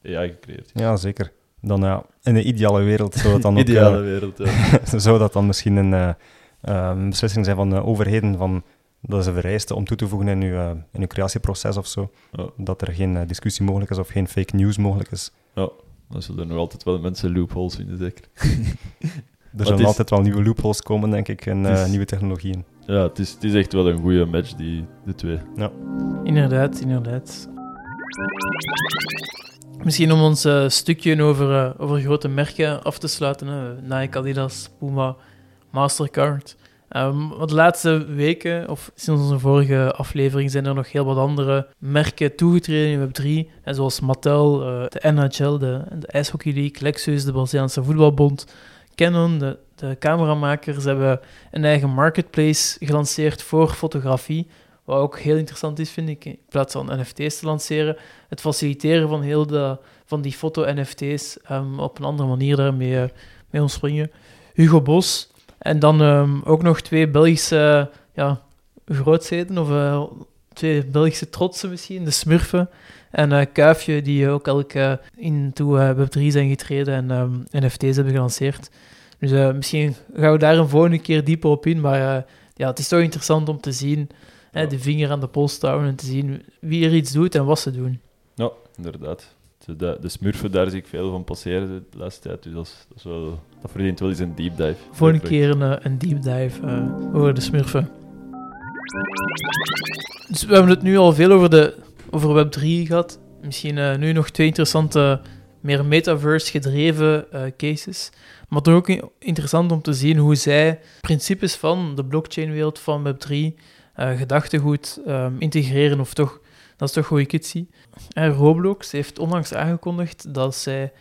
Speaker 3: AI gecreëerd is.
Speaker 2: Ja, zeker. Dan ja, in de ideale wereld zou dat dan
Speaker 3: ideale
Speaker 2: ook...
Speaker 3: wereld,
Speaker 2: ja. zou dat dan misschien een uh, beslissing zijn van de overheden van dat is een vereiste om toe te voegen in je, uh, in uw creatieproces of zo. Dat er geen uh, discussie mogelijk is of geen fake news mogelijk is.
Speaker 3: Ja, dan zullen er nog altijd wel mensen loopholes vinden, zeker.
Speaker 2: er zullen altijd wel nieuwe loopholes komen, denk ik, in uh, nieuwe technologieën.
Speaker 3: Ja, het is, het is echt wel een goede match, die, de twee.
Speaker 2: Ja.
Speaker 1: Inderdaad, inderdaad. Misschien om ons stukje over, over grote merken af te sluiten. Nike, Adidas, Puma, Mastercard. Um, de laatste weken, of sinds onze vorige aflevering, zijn er nog heel wat andere merken toegetreden in Web3. En zoals Mattel, uh, de NHL, de, IJshockey League, Lexus, de Braziliaanse Voetbalbond, Canon, de, de cameramakers hebben een eigen marketplace gelanceerd voor fotografie. Wat ook heel interessant is, vind ik, in plaats van NFT's te lanceren, het faciliteren van heel de, van die foto-NFT's um, op een andere manier daarmee uh, mee omspringen. Hugo Bos en dan um, ook nog twee Belgische ja, grootheden, of uh, twee Belgische trotsen misschien, de Smurfen en uh, Kuifje, die ook elk uh, into uh, Web3 zijn getreden en um, NFT's hebben gelanceerd. Dus misschien gaan we daar een volgende keer dieper op in, maar ja, het is toch interessant om te zien, hè, de vinger aan de pols te houden en te zien wie er iets doet en wat ze doen.
Speaker 3: Ja, inderdaad de, de smurfen, daar zie ik veel van passeren de laatste tijd. Dus dat, is, dat, is wel, dat verdient wel eens een deep dive.
Speaker 1: Voor een keer een, eh, een deep dive uh, over de smurfen. Dus we hebben het nu al veel over, de, over Web3 gehad. Misschien uh, nu nog twee interessante, meer metaverse-gedreven uh, cases. Maar toch ook interessant om te zien hoe zij principes van de blockchain-wereld van Web3, gedachtegoed, um, integreren of toch Dat is toch hoe ik het zie. En Roblox heeft onlangs aangekondigd dat zij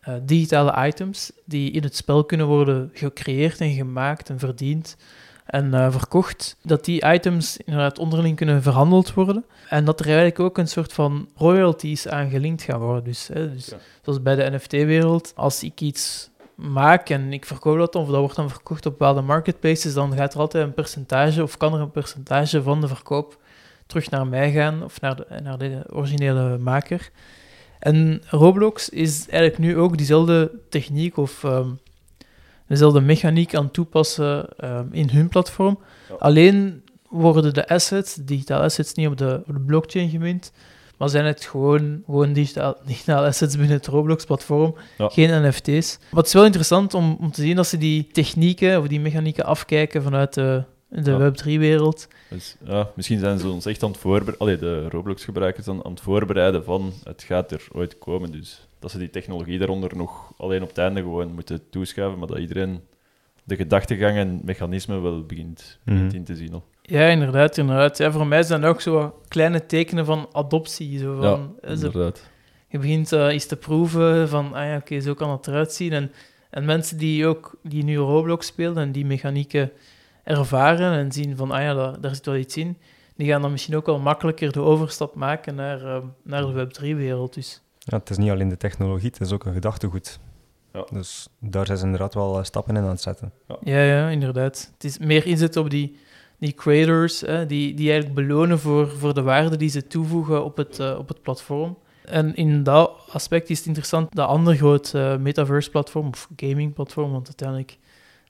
Speaker 1: eh, digitale items die in het spel kunnen worden gecreëerd en gemaakt en verdiend en eh, verkocht, dat die items inderdaad onderling kunnen verhandeld worden. En dat er eigenlijk ook een soort van royalties aan gelinkt gaan worden. Dus, hè, dus
Speaker 3: Ja.
Speaker 1: zoals bij de NFT-wereld, als ik iets maak en ik verkoop dat, of dat wordt dan verkocht op bepaalde marketplaces, dan gaat er altijd een percentage, of kan er een percentage van de verkoop terug naar mij gaan, of naar de, naar de originele maker. En Roblox is eigenlijk nu ook diezelfde techniek of ehm, dezelfde mechaniek aan het toepassen ehm, in hun platform.
Speaker 3: Ja.
Speaker 1: Alleen worden de assets, digitale assets, niet op de, op de blockchain gemunt, maar zijn het gewoon, gewoon digitaal, digitale assets binnen het Roblox-platform,
Speaker 3: Ja.
Speaker 1: geen NFT's. Het is wel interessant om, om te zien dat ze die technieken of die mechanieken afkijken vanuit de, de
Speaker 3: Ja.
Speaker 1: Web3-wereld.
Speaker 3: Dus, ja, misschien zijn ze ons echt aan het voorbereiden, de Roblox-gebruikers aan, aan het voorbereiden van het gaat er ooit komen. Dus dat ze die technologie daaronder nog alleen op het einde gewoon moeten toeschuiven, maar dat iedereen de gedachtegang en mechanismen wel begint, begint
Speaker 2: Mhm.
Speaker 3: in te zien. Al.
Speaker 1: Ja, inderdaad. inderdaad. Ja, voor mij zijn dat ook zo kleine tekenen van adoptie. Zo van,
Speaker 3: ja,
Speaker 1: eh,
Speaker 3: inderdaad.
Speaker 1: je begint eh, iets te proeven van, ah ja, oké, zo kan het eruit zien. En, en mensen die ook die nu Roblox spelen en die mechanieken ervaren en zien van, ah ja, daar, daar zit wel iets in, die gaan dan misschien ook wel makkelijker de overstap maken naar, eh, naar de Web3-wereld. Dus
Speaker 2: Ja, het is niet alleen de technologie, het is ook een gedachtegoed.
Speaker 3: Ja.
Speaker 2: Dus daar zijn ze inderdaad wel eh, stappen in aan het zetten.
Speaker 1: ja, ja, inderdaad. Het is meer inzet op die, die creators, hè, die, die eigenlijk belonen voor, voor de waarde die ze toevoegen op het, eh, op het platform. En in dat aspect is het interessant dat ander groot eh, metaverse-platform, of gaming-platform, want uiteindelijk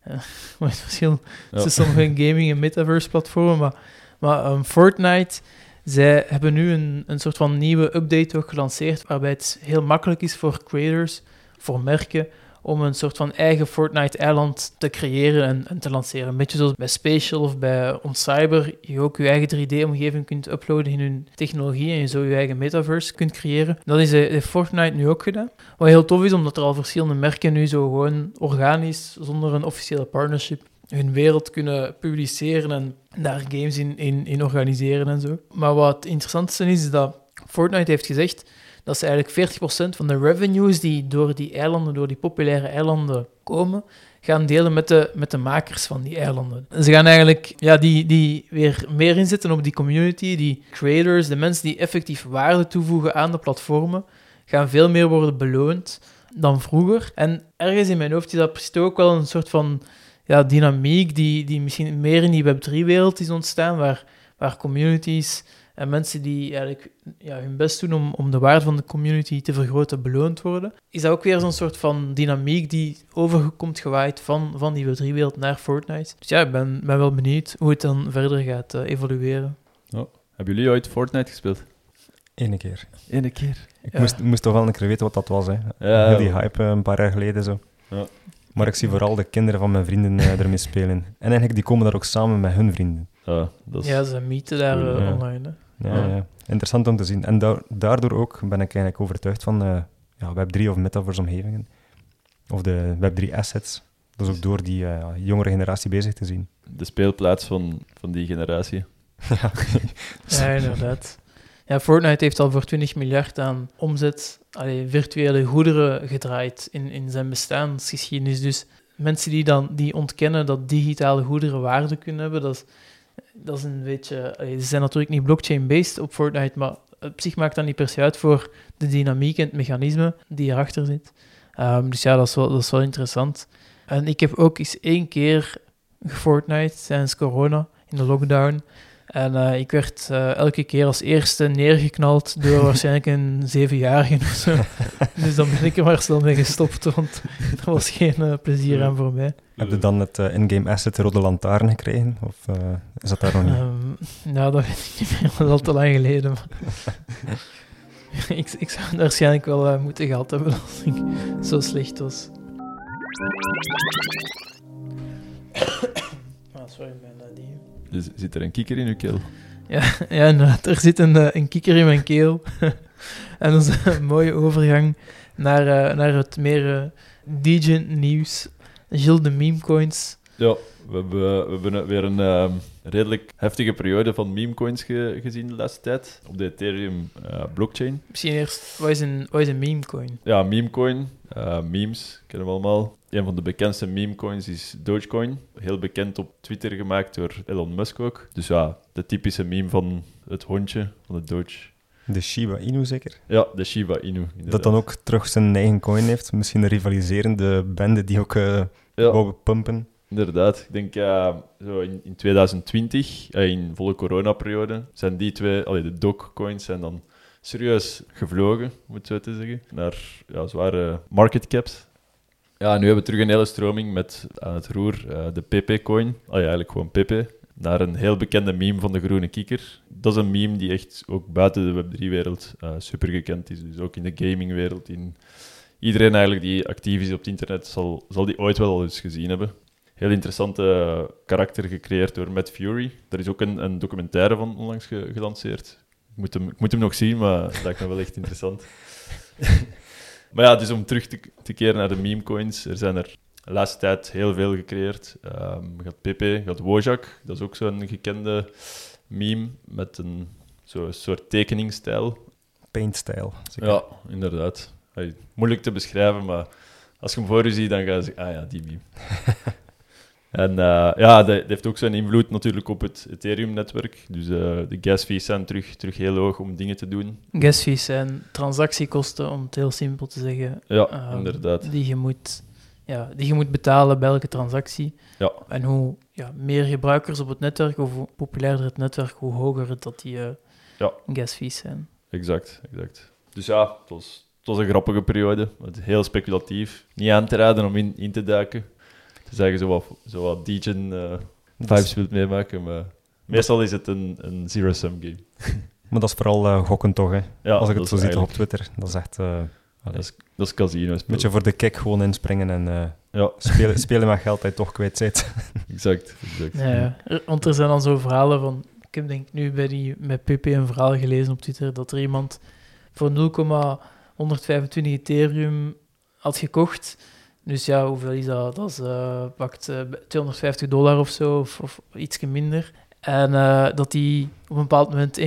Speaker 1: wat is het verschil tussen sommige gaming- en metaverse-platformen, maar, maar ehm, Fortnite, zij hebben nu een, een soort van nieuwe update ook gelanceerd, waarbij het heel makkelijk is voor creators, voor merken, om een soort van eigen Fortnite-eiland te creëren en, te lanceren. Een beetje zoals bij Spatial of bij OnCyber, je ook je eigen 3D-omgeving kunt uploaden in hun technologie en je zo je eigen metaverse kunt creëren. Dat is eh, heeft Fortnite nu ook gedaan. Wat heel tof is, omdat er al verschillende merken nu zo gewoon organisch, zonder een officiële partnership, hun wereld kunnen publiceren en daar games in, in, in organiseren en zo. Maar wat het interessantste is, is dat Fortnite heeft gezegd dat ze eigenlijk 40% van de revenues die door die eilanden, door die populaire eilanden komen, gaan delen met de, met de makers van die eilanden. En ze gaan eigenlijk ja, die, die weer meer inzetten op die community, die creators, de mensen die effectief waarde toevoegen aan de platformen, gaan veel meer worden beloond dan vroeger. En ergens in mijn hoofd is dat precies ook wel een soort van ja, dynamiek die, die misschien meer in die Web3-wereld is ontstaan, waar, waar communities en mensen die eigenlijk ja, hun best doen om, om de waarde van de community te vergroten, beloond worden. Is dat ook weer zo'n soort van dynamiek die overkomt gewaaid van, van die Web3-wereld naar Fortnite. Dus ja, ik ben, ben wel benieuwd hoe het dan verder gaat eh, evolueren.
Speaker 3: Hebben jullie ooit Fortnite gespeeld?
Speaker 2: Ene keer.
Speaker 3: Eén keer.
Speaker 2: Ik
Speaker 1: Ja.
Speaker 2: moest, moest toch wel een keer weten wat dat was. Hè.
Speaker 3: Ja,
Speaker 2: Heel die hype eh, een paar jaar geleden zo.
Speaker 3: Ja.
Speaker 2: Maar ik zie vooral de kinderen van mijn vrienden eh, ermee spelen. En eigenlijk, die komen daar ook samen met hun vrienden.
Speaker 3: Ja, dat is...
Speaker 1: Ja, ze mieten daar online. Hè.
Speaker 2: Ja,
Speaker 3: Ja.
Speaker 2: ja. Interessant om te zien. En da- daardoor ook ben ik eigenlijk overtuigd van eh, ja, Web3 of metaverse-omgevingen. Of de Web3-assets. Dat is ook door die eh, jongere generatie bezig te zien.
Speaker 3: De speelplaats van, van die generatie.
Speaker 2: ja.
Speaker 1: Ja, inderdaad. Ja, Fortnite heeft al voor 20 miljard aan omzet, allee, virtuele goederen gedraaid in, in zijn bestaansgeschiedenis. Dus mensen die dan die ontkennen dat digitale goederen waarde kunnen hebben, dat is, dat is een beetje... allee, ze zijn natuurlijk niet blockchain-based op Fortnite, maar op zich maakt dat niet per se uit voor de dynamiek en het mechanisme die erachter zit. Ehm, dus ja, dat is, wel, dat is wel interessant. En ik heb ook eens één keer gefortnite tijdens corona, in de lockdown. En eh, ik werd eh, elke keer als eerste neergeknald door waarschijnlijk een zevenjarige of zo. dus dan ben ik er maar snel mee gestopt, want er was geen eh, plezier aan voor mij.
Speaker 2: Heb je dan het in-game asset Rode Lantaarn gekregen? Of eh, is dat daar nog niet?
Speaker 1: Ehm, nou, dat weet ik niet meer, dat is al te lang geleden. maar- ik, ik zou het waarschijnlijk wel moeten gehad hebben als ik zo slecht was. Ah, sorry, mijn uh.
Speaker 3: Dus zit er een kikker in uw keel?
Speaker 1: Ja, ja. Er zit een, eh, een kikker in mijn keel. en dat is een mooie overgang naar, eh, naar het meer uh, DJ-nieuws. Gilles de Memecoins
Speaker 3: Ja, we hebben, we hebben weer een ehm, redelijk heftige periode van memecoins ge- gezien de laatste tijd op de Ethereum eh, blockchain.
Speaker 1: Misschien eerst, wat is een, wat is een memecoin?
Speaker 3: Ja, memecoin, eh, memes, kennen we allemaal. Een van de bekendste memecoins is Dogecoin. Heel bekend op Twitter gemaakt door Elon Musk ook. Dus ja, de typische meme van het hondje, van de Doge.
Speaker 2: De Shiba Inu zeker?
Speaker 3: Ja, de Shiba Inu. inderdaad.
Speaker 2: Dat dan ook terug zijn eigen coin heeft. Misschien een rivaliserende bende die ook eh
Speaker 3: Ja,
Speaker 2: wou pumpen.
Speaker 3: Inderdaad. Ik denk zo in, in 2020, eh, in volle coronaperiode, zijn die twee, allee, de Dogecoins zijn dan serieus gevlogen, om het zo te zeggen, naar ja, zware market caps. Ja, nu hebben we terug een hele stroming met aan het roer eh, de PP-coin, ja, eigenlijk gewoon PP, naar een heel bekende meme van de groene kikker. Dat is een meme die echt ook buiten de Web3-wereld eh, super gekend is. Dus ook in de gamingwereld, in iedereen eigenlijk die actief is op het internet, zal, zal die ooit wel eens gezien hebben. Heel interessante karakter gecreëerd door Matt Fury. Er is ook een, een documentaire van onlangs ge- gelanceerd. Ik moet, hem, ik moet hem nog zien, maar dat lijkt me wel echt interessant. maar ja, dus om terug te, te keren naar de memecoins. Er zijn er de laatste tijd heel veel gecreëerd. Ehm je had Pepe, had Wojak. Dat is ook zo'n gekende meme met een zo'n soort tekeningsstijl.
Speaker 2: Paint-style. zeker.
Speaker 3: Ja, inderdaad. Hey, moeilijk te beschrijven, maar als je hem voor je ziet, dan ga je zeggen, ah ja, die meme. en eh, ja, dat, dat heeft ook zijn invloed natuurlijk op het Ethereum-netwerk. Dus eh, de gas fees zijn terug, terug heel hoog om dingen te doen.
Speaker 1: Gas fees zijn transactiekosten, om het heel simpel te zeggen.
Speaker 3: Ja,
Speaker 1: Ehm,
Speaker 3: inderdaad.
Speaker 1: Die je, moet, ja, die je moet betalen bij elke transactie.
Speaker 3: Ja.
Speaker 1: En hoe ja, meer gebruikers op het netwerk, of hoe populairder het netwerk, hoe hoger het dat die eh
Speaker 3: Ja.
Speaker 1: gas fees zijn.
Speaker 3: Exact, exact. Dus ja, het was, het was een grappige periode. Heel speculatief. Niet aan te raden om in, in te duiken. Zeggen zo wat, zo wat degen eh, vibes wilt meemaken, maar meestal is het een, een zero-sum game.
Speaker 2: Maar dat is vooral eh, gokken toch, hè?
Speaker 3: Ja,
Speaker 2: Als ik het zo zie op Twitter. Dat is echt... eh, allee,
Speaker 3: Dat is, dat is casino
Speaker 2: een beetje voor de kick gewoon inspringen en eh,
Speaker 3: Ja,
Speaker 2: spelen, spelen met geld dat je toch kwijt zit.
Speaker 3: exact. exact.
Speaker 1: Ja, ja. Want er zijn dan zo verhalen van... Ik heb denk nu bij die, met PP een verhaal gelezen op Twitter, dat er iemand voor 0,125 Ethereum had gekocht. Dus ja, hoeveel is dat? Dat is, eh, pakt eh, 250 dollar of zo, of, of iets minder. En eh, dat die op een bepaald moment 1,9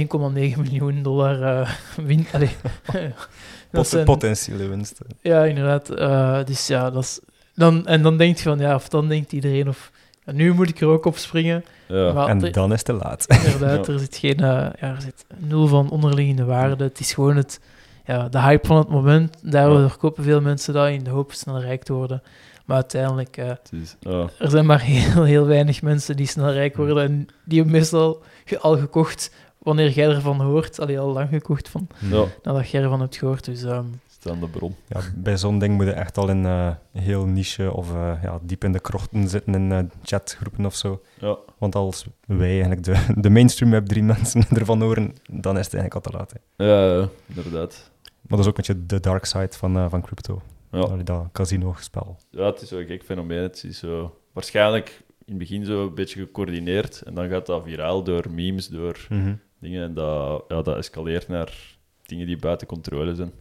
Speaker 1: miljoen dollar eh wint. Allee. dat zijn-
Speaker 2: Potentiële winst.
Speaker 1: ja, inderdaad. Eh, dus ja, dat is... Dan, en dan denk je van, ja, of dan denkt iedereen, of nu moet ik er ook op springen.
Speaker 3: Ja.
Speaker 1: Maar
Speaker 2: En dan is het te laat.
Speaker 1: inderdaad,
Speaker 3: Ja.
Speaker 1: er zit geen, eh, ja, er zit nul van onderliggende waarde. Het is gewoon het, ja, de hype van het moment. Daardoor kopen veel mensen dat in de hoop snel rijk te worden. Maar uiteindelijk, eh,
Speaker 3: is, ja.
Speaker 1: er zijn maar heel, heel weinig mensen die snel rijk worden. En die hebben meestal al gekocht wanneer jij ervan hoort. Allee, al lang gekocht van,
Speaker 3: ja,
Speaker 1: nadat jij ervan hebt gehoord. Dus ehm,
Speaker 3: aan de bron.
Speaker 2: Ja, bij zo'n ding moet je echt al in eh, heel niche of eh, ja, diep in de krochten zitten in eh, chatgroepen of zo.
Speaker 3: Ja,
Speaker 2: Want als wij eigenlijk de, de mainstream web drie mensen ervan horen, dan is het eigenlijk al te laat. Hè.
Speaker 3: ja, ja, inderdaad.
Speaker 2: Maar dat is ook een beetje de dark side van, eh, van crypto.
Speaker 3: Ja.
Speaker 2: Allee, dat casino-spel.
Speaker 3: Ja, het is zo'n gek fenomeen. Het is zo, waarschijnlijk in het begin zo een beetje gecoördineerd en dan gaat dat viraal door memes, door
Speaker 2: Mhm.
Speaker 3: dingen en dat, ja, dat escaleert naar dingen die buiten controle zijn.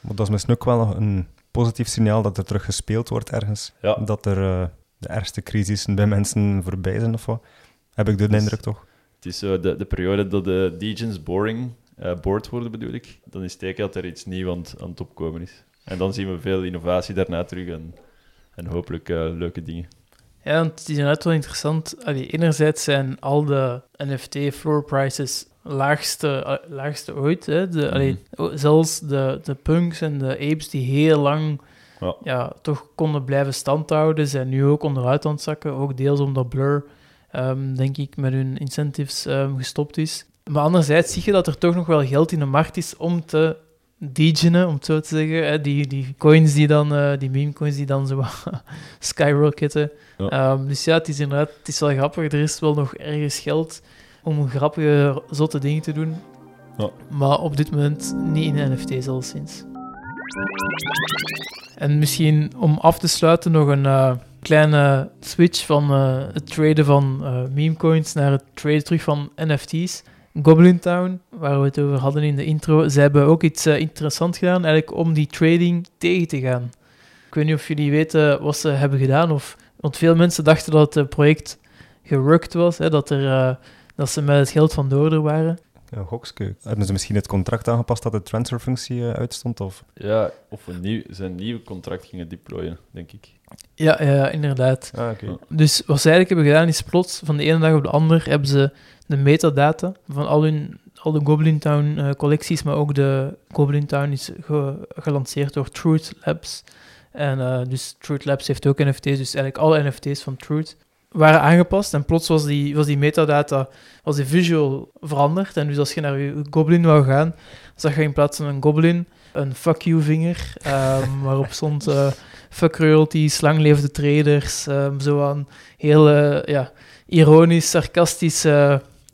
Speaker 2: Maar dat is misschien ook wel nog een positief signaal dat er terug gespeeld wordt ergens.
Speaker 3: Ja,
Speaker 2: Dat er eh, de ergste crisissen bij mensen voorbij zijn of wat. Heb ik de
Speaker 3: Dus-
Speaker 2: indruk toch?
Speaker 3: het is zo de, de periode dat de degens boring, eh bored worden bedoel ik, dan is het teken dat er iets nieuws aan, het- aan het opkomen is. En dan zien we veel innovatie daarna terug en, en hopelijk eh, leuke dingen.
Speaker 1: Ja, want het is inderdaad wel interessant. Allee, enerzijds zijn al de NFT floor prices laagste, eh, laagste ooit. Hè. De, allee,
Speaker 3: Mhm.
Speaker 1: zelfs de, de punks en de apes die heel lang
Speaker 3: Ja.
Speaker 1: ja, toch konden blijven standhouden, zijn nu ook onderuit aan het zakken. Ook deels omdat Blur, ehm, denk ik, met hun incentives ehm, gestopt is. Maar anderzijds zie je dat er toch nog wel geld in de markt is om te degenen, om het zo te zeggen. Hè. Die, die coins die dan, eh, die meme coins die dan zo skyrocketen.
Speaker 3: Ja.
Speaker 1: Ehm, dus ja, het is inderdaad, het is wel grappig. Er is wel nog ergens geld om grappige, zotte dingen te doen.
Speaker 3: Ja.
Speaker 1: Maar op dit moment niet in NFT's al sinds. En misschien om af te sluiten nog een eh, kleine switch van eh, het traden van eh memecoins naar het traden terug van NFT's. Goblin Town, waar we het over hadden in de intro, zij hebben ook iets eh, interessants gedaan, eigenlijk om die trading tegen te gaan. Ik weet niet of jullie weten wat ze hebben gedaan of Want veel mensen dachten dat het project gerukt was, hè, dat, er, eh, dat ze met het geld van door er waren.
Speaker 2: Een gokske. Hebben ze misschien het contract aangepast dat de transferfunctie eh, uitstond? Of?
Speaker 3: Ja, of een nieuw, zijn nieuw contract gingen deployen, denk ik.
Speaker 1: Ja, ja inderdaad.
Speaker 2: Ah, oké.
Speaker 1: Dus wat ze eigenlijk hebben gedaan is plots, van de ene dag op de andere, hebben ze de metadata van al, hun, al de Goblin Town eh, collecties, maar ook de Goblin Town is ge- gelanceerd door Truth Labs. En eh, dus Truth Labs heeft ook NFT's, dus eigenlijk alle NFT's van Truth waren aangepast. En plots was die, was die metadata, was die visual veranderd. En dus als je naar je Goblin wou gaan, zag je in plaats van een Goblin een fuck you vinger, ehm, waarop stond eh, fuck royalties, lang leefde traders, ehm, zo aan heel eh, ja, ironisch, sarcastisch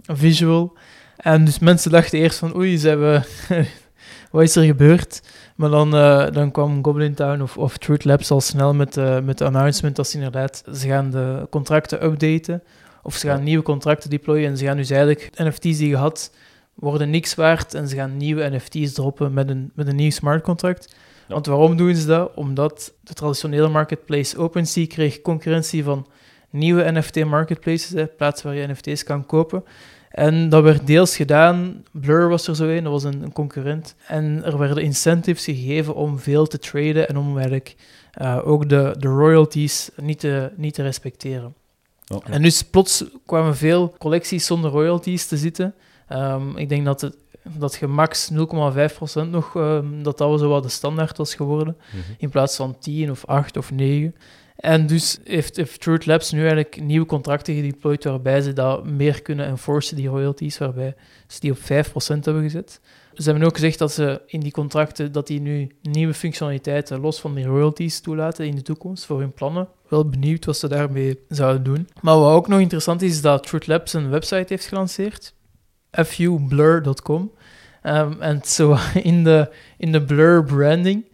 Speaker 1: visual. En dus mensen dachten eerst van oei, ze hebben wat is er gebeurd? Maar dan, eh, dan kwam Goblin Town of, of Truth Labs al snel met, eh, met de announcement dat ze inderdaad, ze gaan de contracten updaten, of ze gaan nieuwe contracten deployen en ze gaan dus eigenlijk NFT's die je had, worden niks waard en ze gaan nieuwe NFT's droppen met een, met een nieuw smart contract.
Speaker 3: Ja.
Speaker 1: Want waarom doen ze dat? Omdat de traditionele marketplace OpenSea kreeg concurrentie van nieuwe NFT-marketplaces, hè, plaatsen waar je NFT's kan kopen. En dat werd deels gedaan. Blur was er zo een, dat was een, een concurrent. En er werden incentives gegeven om veel te traden en om eigenlijk eh, ook de, de royalties niet te, niet te respecteren. En dus plots kwamen veel collecties zonder royalties te zitten. Ehm, ik denk dat, het, dat je max 0,5% nog, ehm, dat dat zo wat de standaard was geworden,
Speaker 2: Mhm.
Speaker 1: in plaats van 10 of 8 of 9. En dus heeft, Truth Labs nu eigenlijk nieuwe contracten gedeployed waarbij ze dat meer kunnen enforcen, die royalties, waarbij ze die op 5% hebben gezet. Ze hebben ook gezegd dat ze in die contracten dat die nu nieuwe functionaliteiten los van die royalties toelaten in de toekomst voor hun plannen. Wel benieuwd wat ze daarmee zouden doen. Maar wat ook nog interessant is, is dat Truth Labs een website heeft gelanceerd. fublur.com. Ehm, en zo in de, in de Blur branding.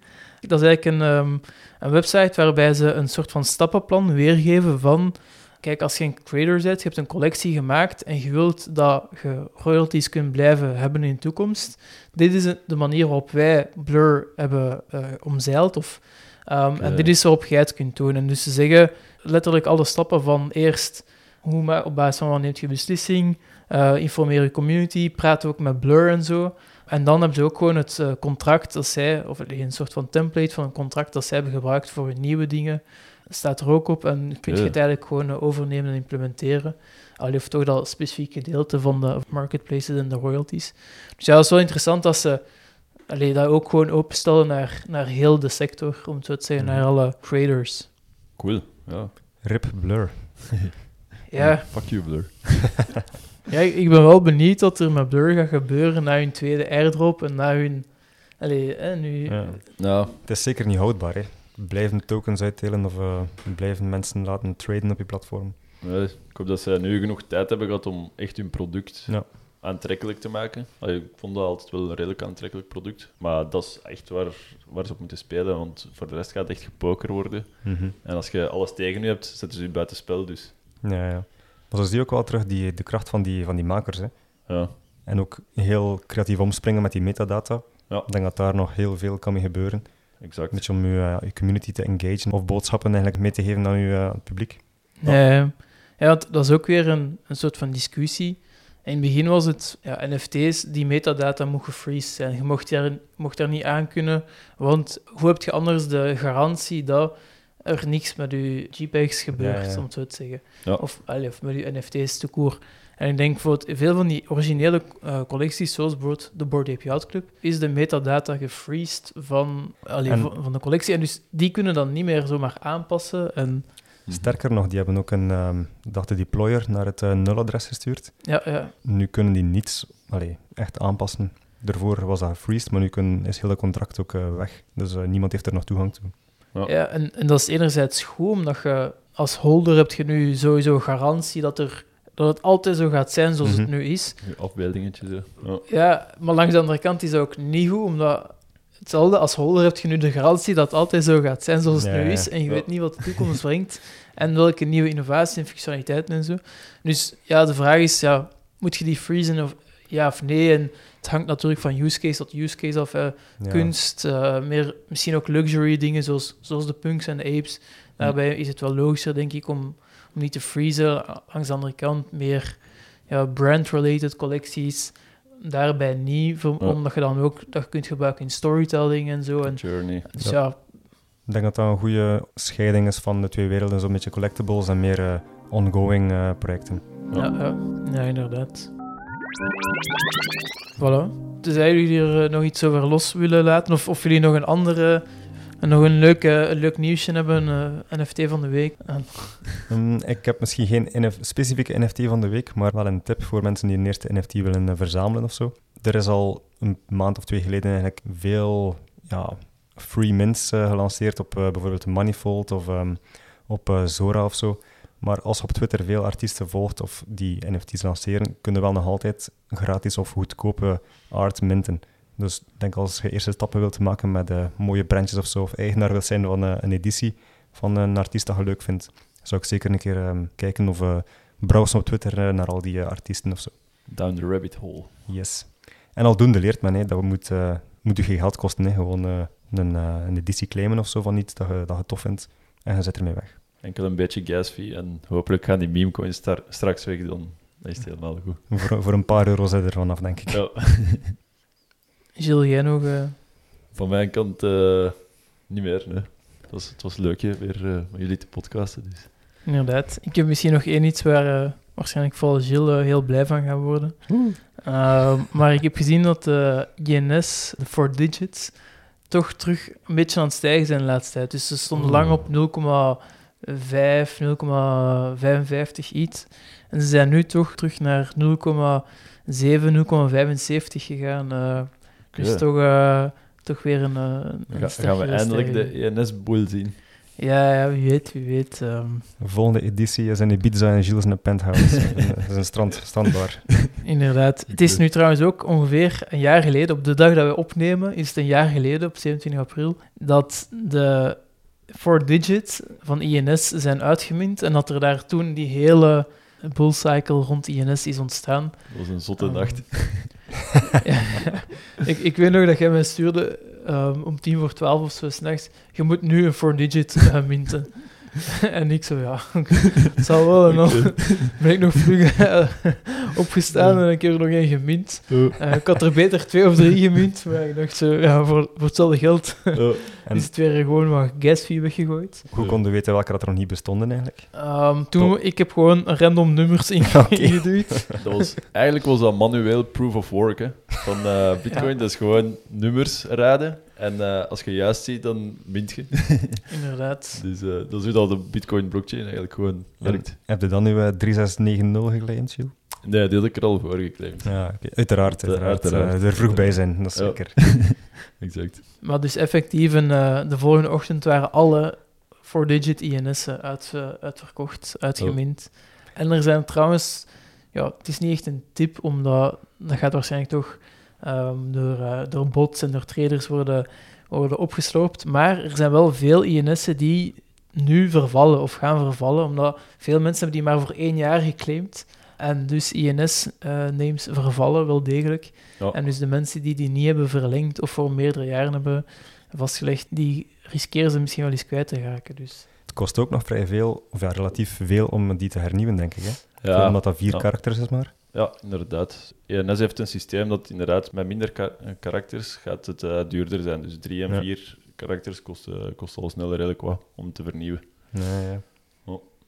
Speaker 1: Dat is eigenlijk een, ehm, een website waarbij ze een soort van stappenplan weergeven van... Kijk, als je een trader bent, je hebt een collectie gemaakt en je wilt dat je royalties kunt blijven hebben in de toekomst. Dit is de manier waarop wij Blur hebben eh, omzeild. Of, ehm, En dit is waarop jij het kunt doen. En dus ze zeggen letterlijk alle stappen van eerst... Hoe op basis van wat neemt je beslissing? eh, informeer je community, praat ook met Blur en zo. En dan hebben ze ook gewoon het eh, contract dat zij, of een soort van template van een contract dat zij hebben gebruikt voor hun nieuwe dingen, staat er ook op. En kun je het eigenlijk gewoon eh, overnemen en implementeren. Al heeft toch dat specifieke gedeelte van de marketplaces en de royalties. Dus ja, dat is wel interessant dat ze allee, dat ook gewoon openstellen naar, naar heel de sector, om het zo te zeggen,
Speaker 2: Mhm.
Speaker 1: naar alle traders.
Speaker 3: Cool, ja.
Speaker 2: Rip Blur.
Speaker 1: Ja,
Speaker 3: Fuck you, Blur.
Speaker 1: Ja, ik ben wel benieuwd wat er met Blur gaat gebeuren na hun tweede airdrop en na hun... Allee, hè, nu...
Speaker 2: Ja.
Speaker 3: Nou,
Speaker 2: Het is zeker niet houdbaar. Hè. Blijven tokens uitdelen of eh, blijven mensen laten traden op je platform.
Speaker 3: ja, ik hoop dat zij nu genoeg tijd hebben gehad om echt hun product
Speaker 2: Ja.
Speaker 3: aantrekkelijk te maken. Allee, ik vond dat altijd wel een redelijk aantrekkelijk product. Maar dat is echt waar, waar ze op moeten spelen, want voor de rest gaat het echt gepoker worden.
Speaker 2: Mhm.
Speaker 3: En als je alles tegen je hebt, zetten ze je buiten spel. Dus
Speaker 2: Ja, ja. Maar zo zie je ook wel terug die, de kracht van die, van die makers. Hè.
Speaker 3: ja,
Speaker 2: En ook heel creatief omspringen met die metadata.
Speaker 3: Ja.
Speaker 2: Ik denk dat daar nog heel veel kan mee gebeuren.
Speaker 3: exact.
Speaker 2: Een beetje om je, eh, je community te engagen of boodschappen eigenlijk mee te geven aan je eh, publiek.
Speaker 1: Ja, ja want dat is ook weer een, een soort van discussie. In het begin was het ja, NFT's, die metadata mocht gefreezed zijn. Je mocht daar, mocht daar niet aan kunnen, want hoe heb je anders de garantie dat er niks met je JPEGs gebeurt,
Speaker 2: Ja,
Speaker 1: om het zo te zeggen. Of, allee, of met je NFT's te koer. En ik denk voor veel van die originele eh, collecties, zoals bijvoorbeeld de Board Ape Yacht Club, is de metadata gefreezed van, allee,
Speaker 2: En-
Speaker 1: van, de collectie. En dus die kunnen dan niet meer zomaar aanpassen. En.
Speaker 2: Sterker nog, die hebben ook een de deployer naar het eh, nuladres gestuurd.
Speaker 1: ja, ja,
Speaker 2: Nu kunnen die niets allee, echt aanpassen. Daarvoor was dat gefreezed, maar nu kunnen, is heel het contract ook eh, weg. Dus niemand heeft er nog toegang toe.
Speaker 3: Ja.
Speaker 1: Ja, en, en dat is enerzijds goed, omdat je als holder hebt je nu sowieso garantie dat, er, dat het altijd zo gaat zijn zoals het
Speaker 2: Mhm.
Speaker 1: nu is.
Speaker 3: Je afbeeldingetje zo. Ja.
Speaker 1: Ja, maar langs de andere kant is dat ook niet goed, omdat hetzelfde als holder heb je nu de garantie dat het altijd zo gaat zijn zoals het nu is. En je
Speaker 3: Ja.
Speaker 1: weet niet wat de toekomst brengt en welke nieuwe innovaties en functionaliteiten en zo. Dus ja, de vraag is, ja, moet je die freezen of ja of nee. En het hangt natuurlijk van use case tot use case af. eh,
Speaker 2: Ja.
Speaker 1: Kunst, eh, meer, misschien ook luxury dingen zoals, zoals de punks en de apes. Daarbij is het wel logischer, denk ik, om, om niet te freezen. Langs de andere kant meer ja, brand-related collecties. Daarbij niet, voor-
Speaker 3: Ja.
Speaker 1: omdat je dan ook dat je kunt gebruiken in storytelling en zo. En,
Speaker 3: Journey.
Speaker 1: dus
Speaker 2: Ja.
Speaker 1: ja,
Speaker 2: Ik denk dat dat een goede scheiding is van de twee werelden. Zo'n beetje collectibles en meer eh, ongoing eh, projecten.
Speaker 1: ja, ja, ja, inderdaad. Voilà. Tenzij jullie er eh, nog iets over los willen laten, of, of jullie nog een andere, nog een leuk, een leuk nieuwsje hebben, eh, NFT van de week. En-
Speaker 2: Hm, ik heb misschien geen NF specifieke NFT van de week, maar wel een tip voor mensen die een eerste NFT willen eh, verzamelen of zo. Er is al een maand of twee geleden eigenlijk veel ja, free mints gelanceerd op bijvoorbeeld Manifold of ehm, op Zora of zo. Maar als je op Twitter veel artiesten volgt of die NFT's lanceren, kunnen wel nog altijd gratis of goedkope art minten. Dus ik denk als je eerste stappen wilt maken met eh, mooie brandjes of zo, of eigenaar wilt zijn van eh, een editie van een artiest dat je leuk vindt, zou ik zeker een keer ehm, kijken of eh browsen op Twitter naar al die artiesten of zo.
Speaker 3: Down the rabbit hole.
Speaker 2: Yes. En aldoende leert men, hè, dat moet, eh moet je geen geld kosten. Hè. Gewoon een, een editie claimen of zo van iets dat je, dat je tof vindt. En je zet ermee weg.
Speaker 3: Enkel een beetje gas fee en hopelijk gaan die meme coins straks weg, dan is het helemaal goed.
Speaker 2: Voor, voor een paar euro zit er vanaf, denk ik.
Speaker 3: Ja.
Speaker 1: Gilles, jij nog... eh,
Speaker 3: Van mijn kant eh, niet meer. Nee. Het, was, het was leuk hè, weer eh, met jullie te podcasten. Dus.
Speaker 1: Inderdaad. Ik heb misschien nog één iets waar eh, waarschijnlijk vooral Gilles heel blij van gaat worden. Uh, maar ik heb gezien dat de INS, de 4 digits, toch terug een beetje aan het stijgen zijn de laatste tijd. Dus ze stonden lang op 0,5, 0,55 iets. En ze zijn nu toch terug naar 0,7, 0,75 gegaan. eh dus toch, eh, toch weer een, eh, een
Speaker 3: Ga- gaan we eindelijk de ENS-boel zien.
Speaker 1: Ja, ja, wie weet, wie weet.
Speaker 2: De volgende editie is in Ibiza en Gilles in een penthouse. dat is een strand, strandbar.
Speaker 1: Inderdaad. Het is nu trouwens ook ongeveer een jaar geleden, op de dag dat we opnemen, is het een jaar geleden, op 27 april, dat de 4 digits van INS zijn uitgemind en dat er daar toen die hele bullcycle rond INS is ontstaan.
Speaker 3: Dat was een zotte
Speaker 1: Ehm,
Speaker 3: nacht.
Speaker 1: ik, ik weet nog dat jij mij stuurde ehm, om tien voor twaalf of zo s'nachts, je moet nu een 4 digit eh, minten. en ik zo, ja, het zal wel. En dan ben ik nog vlug eh, opgestaan en ik heb er nog één gemint. Eh, ik had er beter twee of drie gemint, maar ik dacht zo, ja, voor, voor hetzelfde geld
Speaker 2: En
Speaker 1: is het weer gewoon wat gas fee weggegooid.
Speaker 2: hoe konden we weten welke dat er nog niet bestonden eigenlijk?
Speaker 1: Ehm, toen, ik heb gewoon random nummers ingeduwd.
Speaker 3: Dat was, eigenlijk was dat manueel proof of work hè, van eh, Bitcoin.
Speaker 1: Ja.
Speaker 3: Dat is gewoon nummers raden. En eh, als je juist ziet, dan mint je.
Speaker 1: Inderdaad.
Speaker 3: Dus eh, dat is hoe dat de Bitcoin blockchain eigenlijk gewoon werkt.
Speaker 2: Heb je dan nu eh, 3690 geclaimd, Gilles?
Speaker 3: Nee, die had ik er al voor geclaimd.
Speaker 2: Ja, oké. uiteraard. Uiteraard.
Speaker 3: uiteraard.
Speaker 2: Eh, er vroeg bij zijn, dat is
Speaker 3: Ja.
Speaker 2: zeker.
Speaker 3: Exact.
Speaker 1: Maar dus effectief, een, eh, de volgende ochtend waren alle 4-digit INS'en uit, eh, uitverkocht, uitgemind. En er zijn trouwens, ja, het is niet echt een tip, omdat dat gaat waarschijnlijk toch ehm, door, eh, door bots en door traders worden, worden opgesloopt. Maar er zijn wel veel INS'en die nu vervallen of gaan vervallen, omdat veel mensen hebben die maar voor één jaar geclaimd. En dus INS-names vervallen wel degelijk.
Speaker 3: Ja.
Speaker 1: En dus de mensen die die niet hebben verlengd of voor meerdere jaren hebben vastgelegd, die riskeren ze misschien wel eens kwijt te raken. Dus
Speaker 2: Het kost ook nog vrij veel, of ja, relatief veel, om die te hernieuwen, denk ik. Hè?
Speaker 3: Ja,
Speaker 2: Omdat dat vier
Speaker 3: ja.
Speaker 2: karakters is maar.
Speaker 3: Ja, inderdaad. ENS heeft een systeem dat inderdaad met minder ka- eh, karakters gaat het eh, duurder zijn. Dus drie en
Speaker 2: Ja.
Speaker 3: vier karakters kosten, kosten al sneller redelijk wat om te vernieuwen.
Speaker 2: Nee, ja.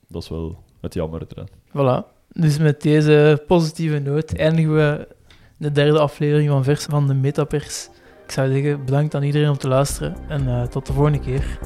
Speaker 3: Dat is wel het jammer eraan.
Speaker 1: voilà. Dus met deze positieve noot eindigen we de derde aflevering van Vers van de Metapers. Ik zou zeggen, bedankt aan iedereen om te luisteren en eh, tot de volgende keer.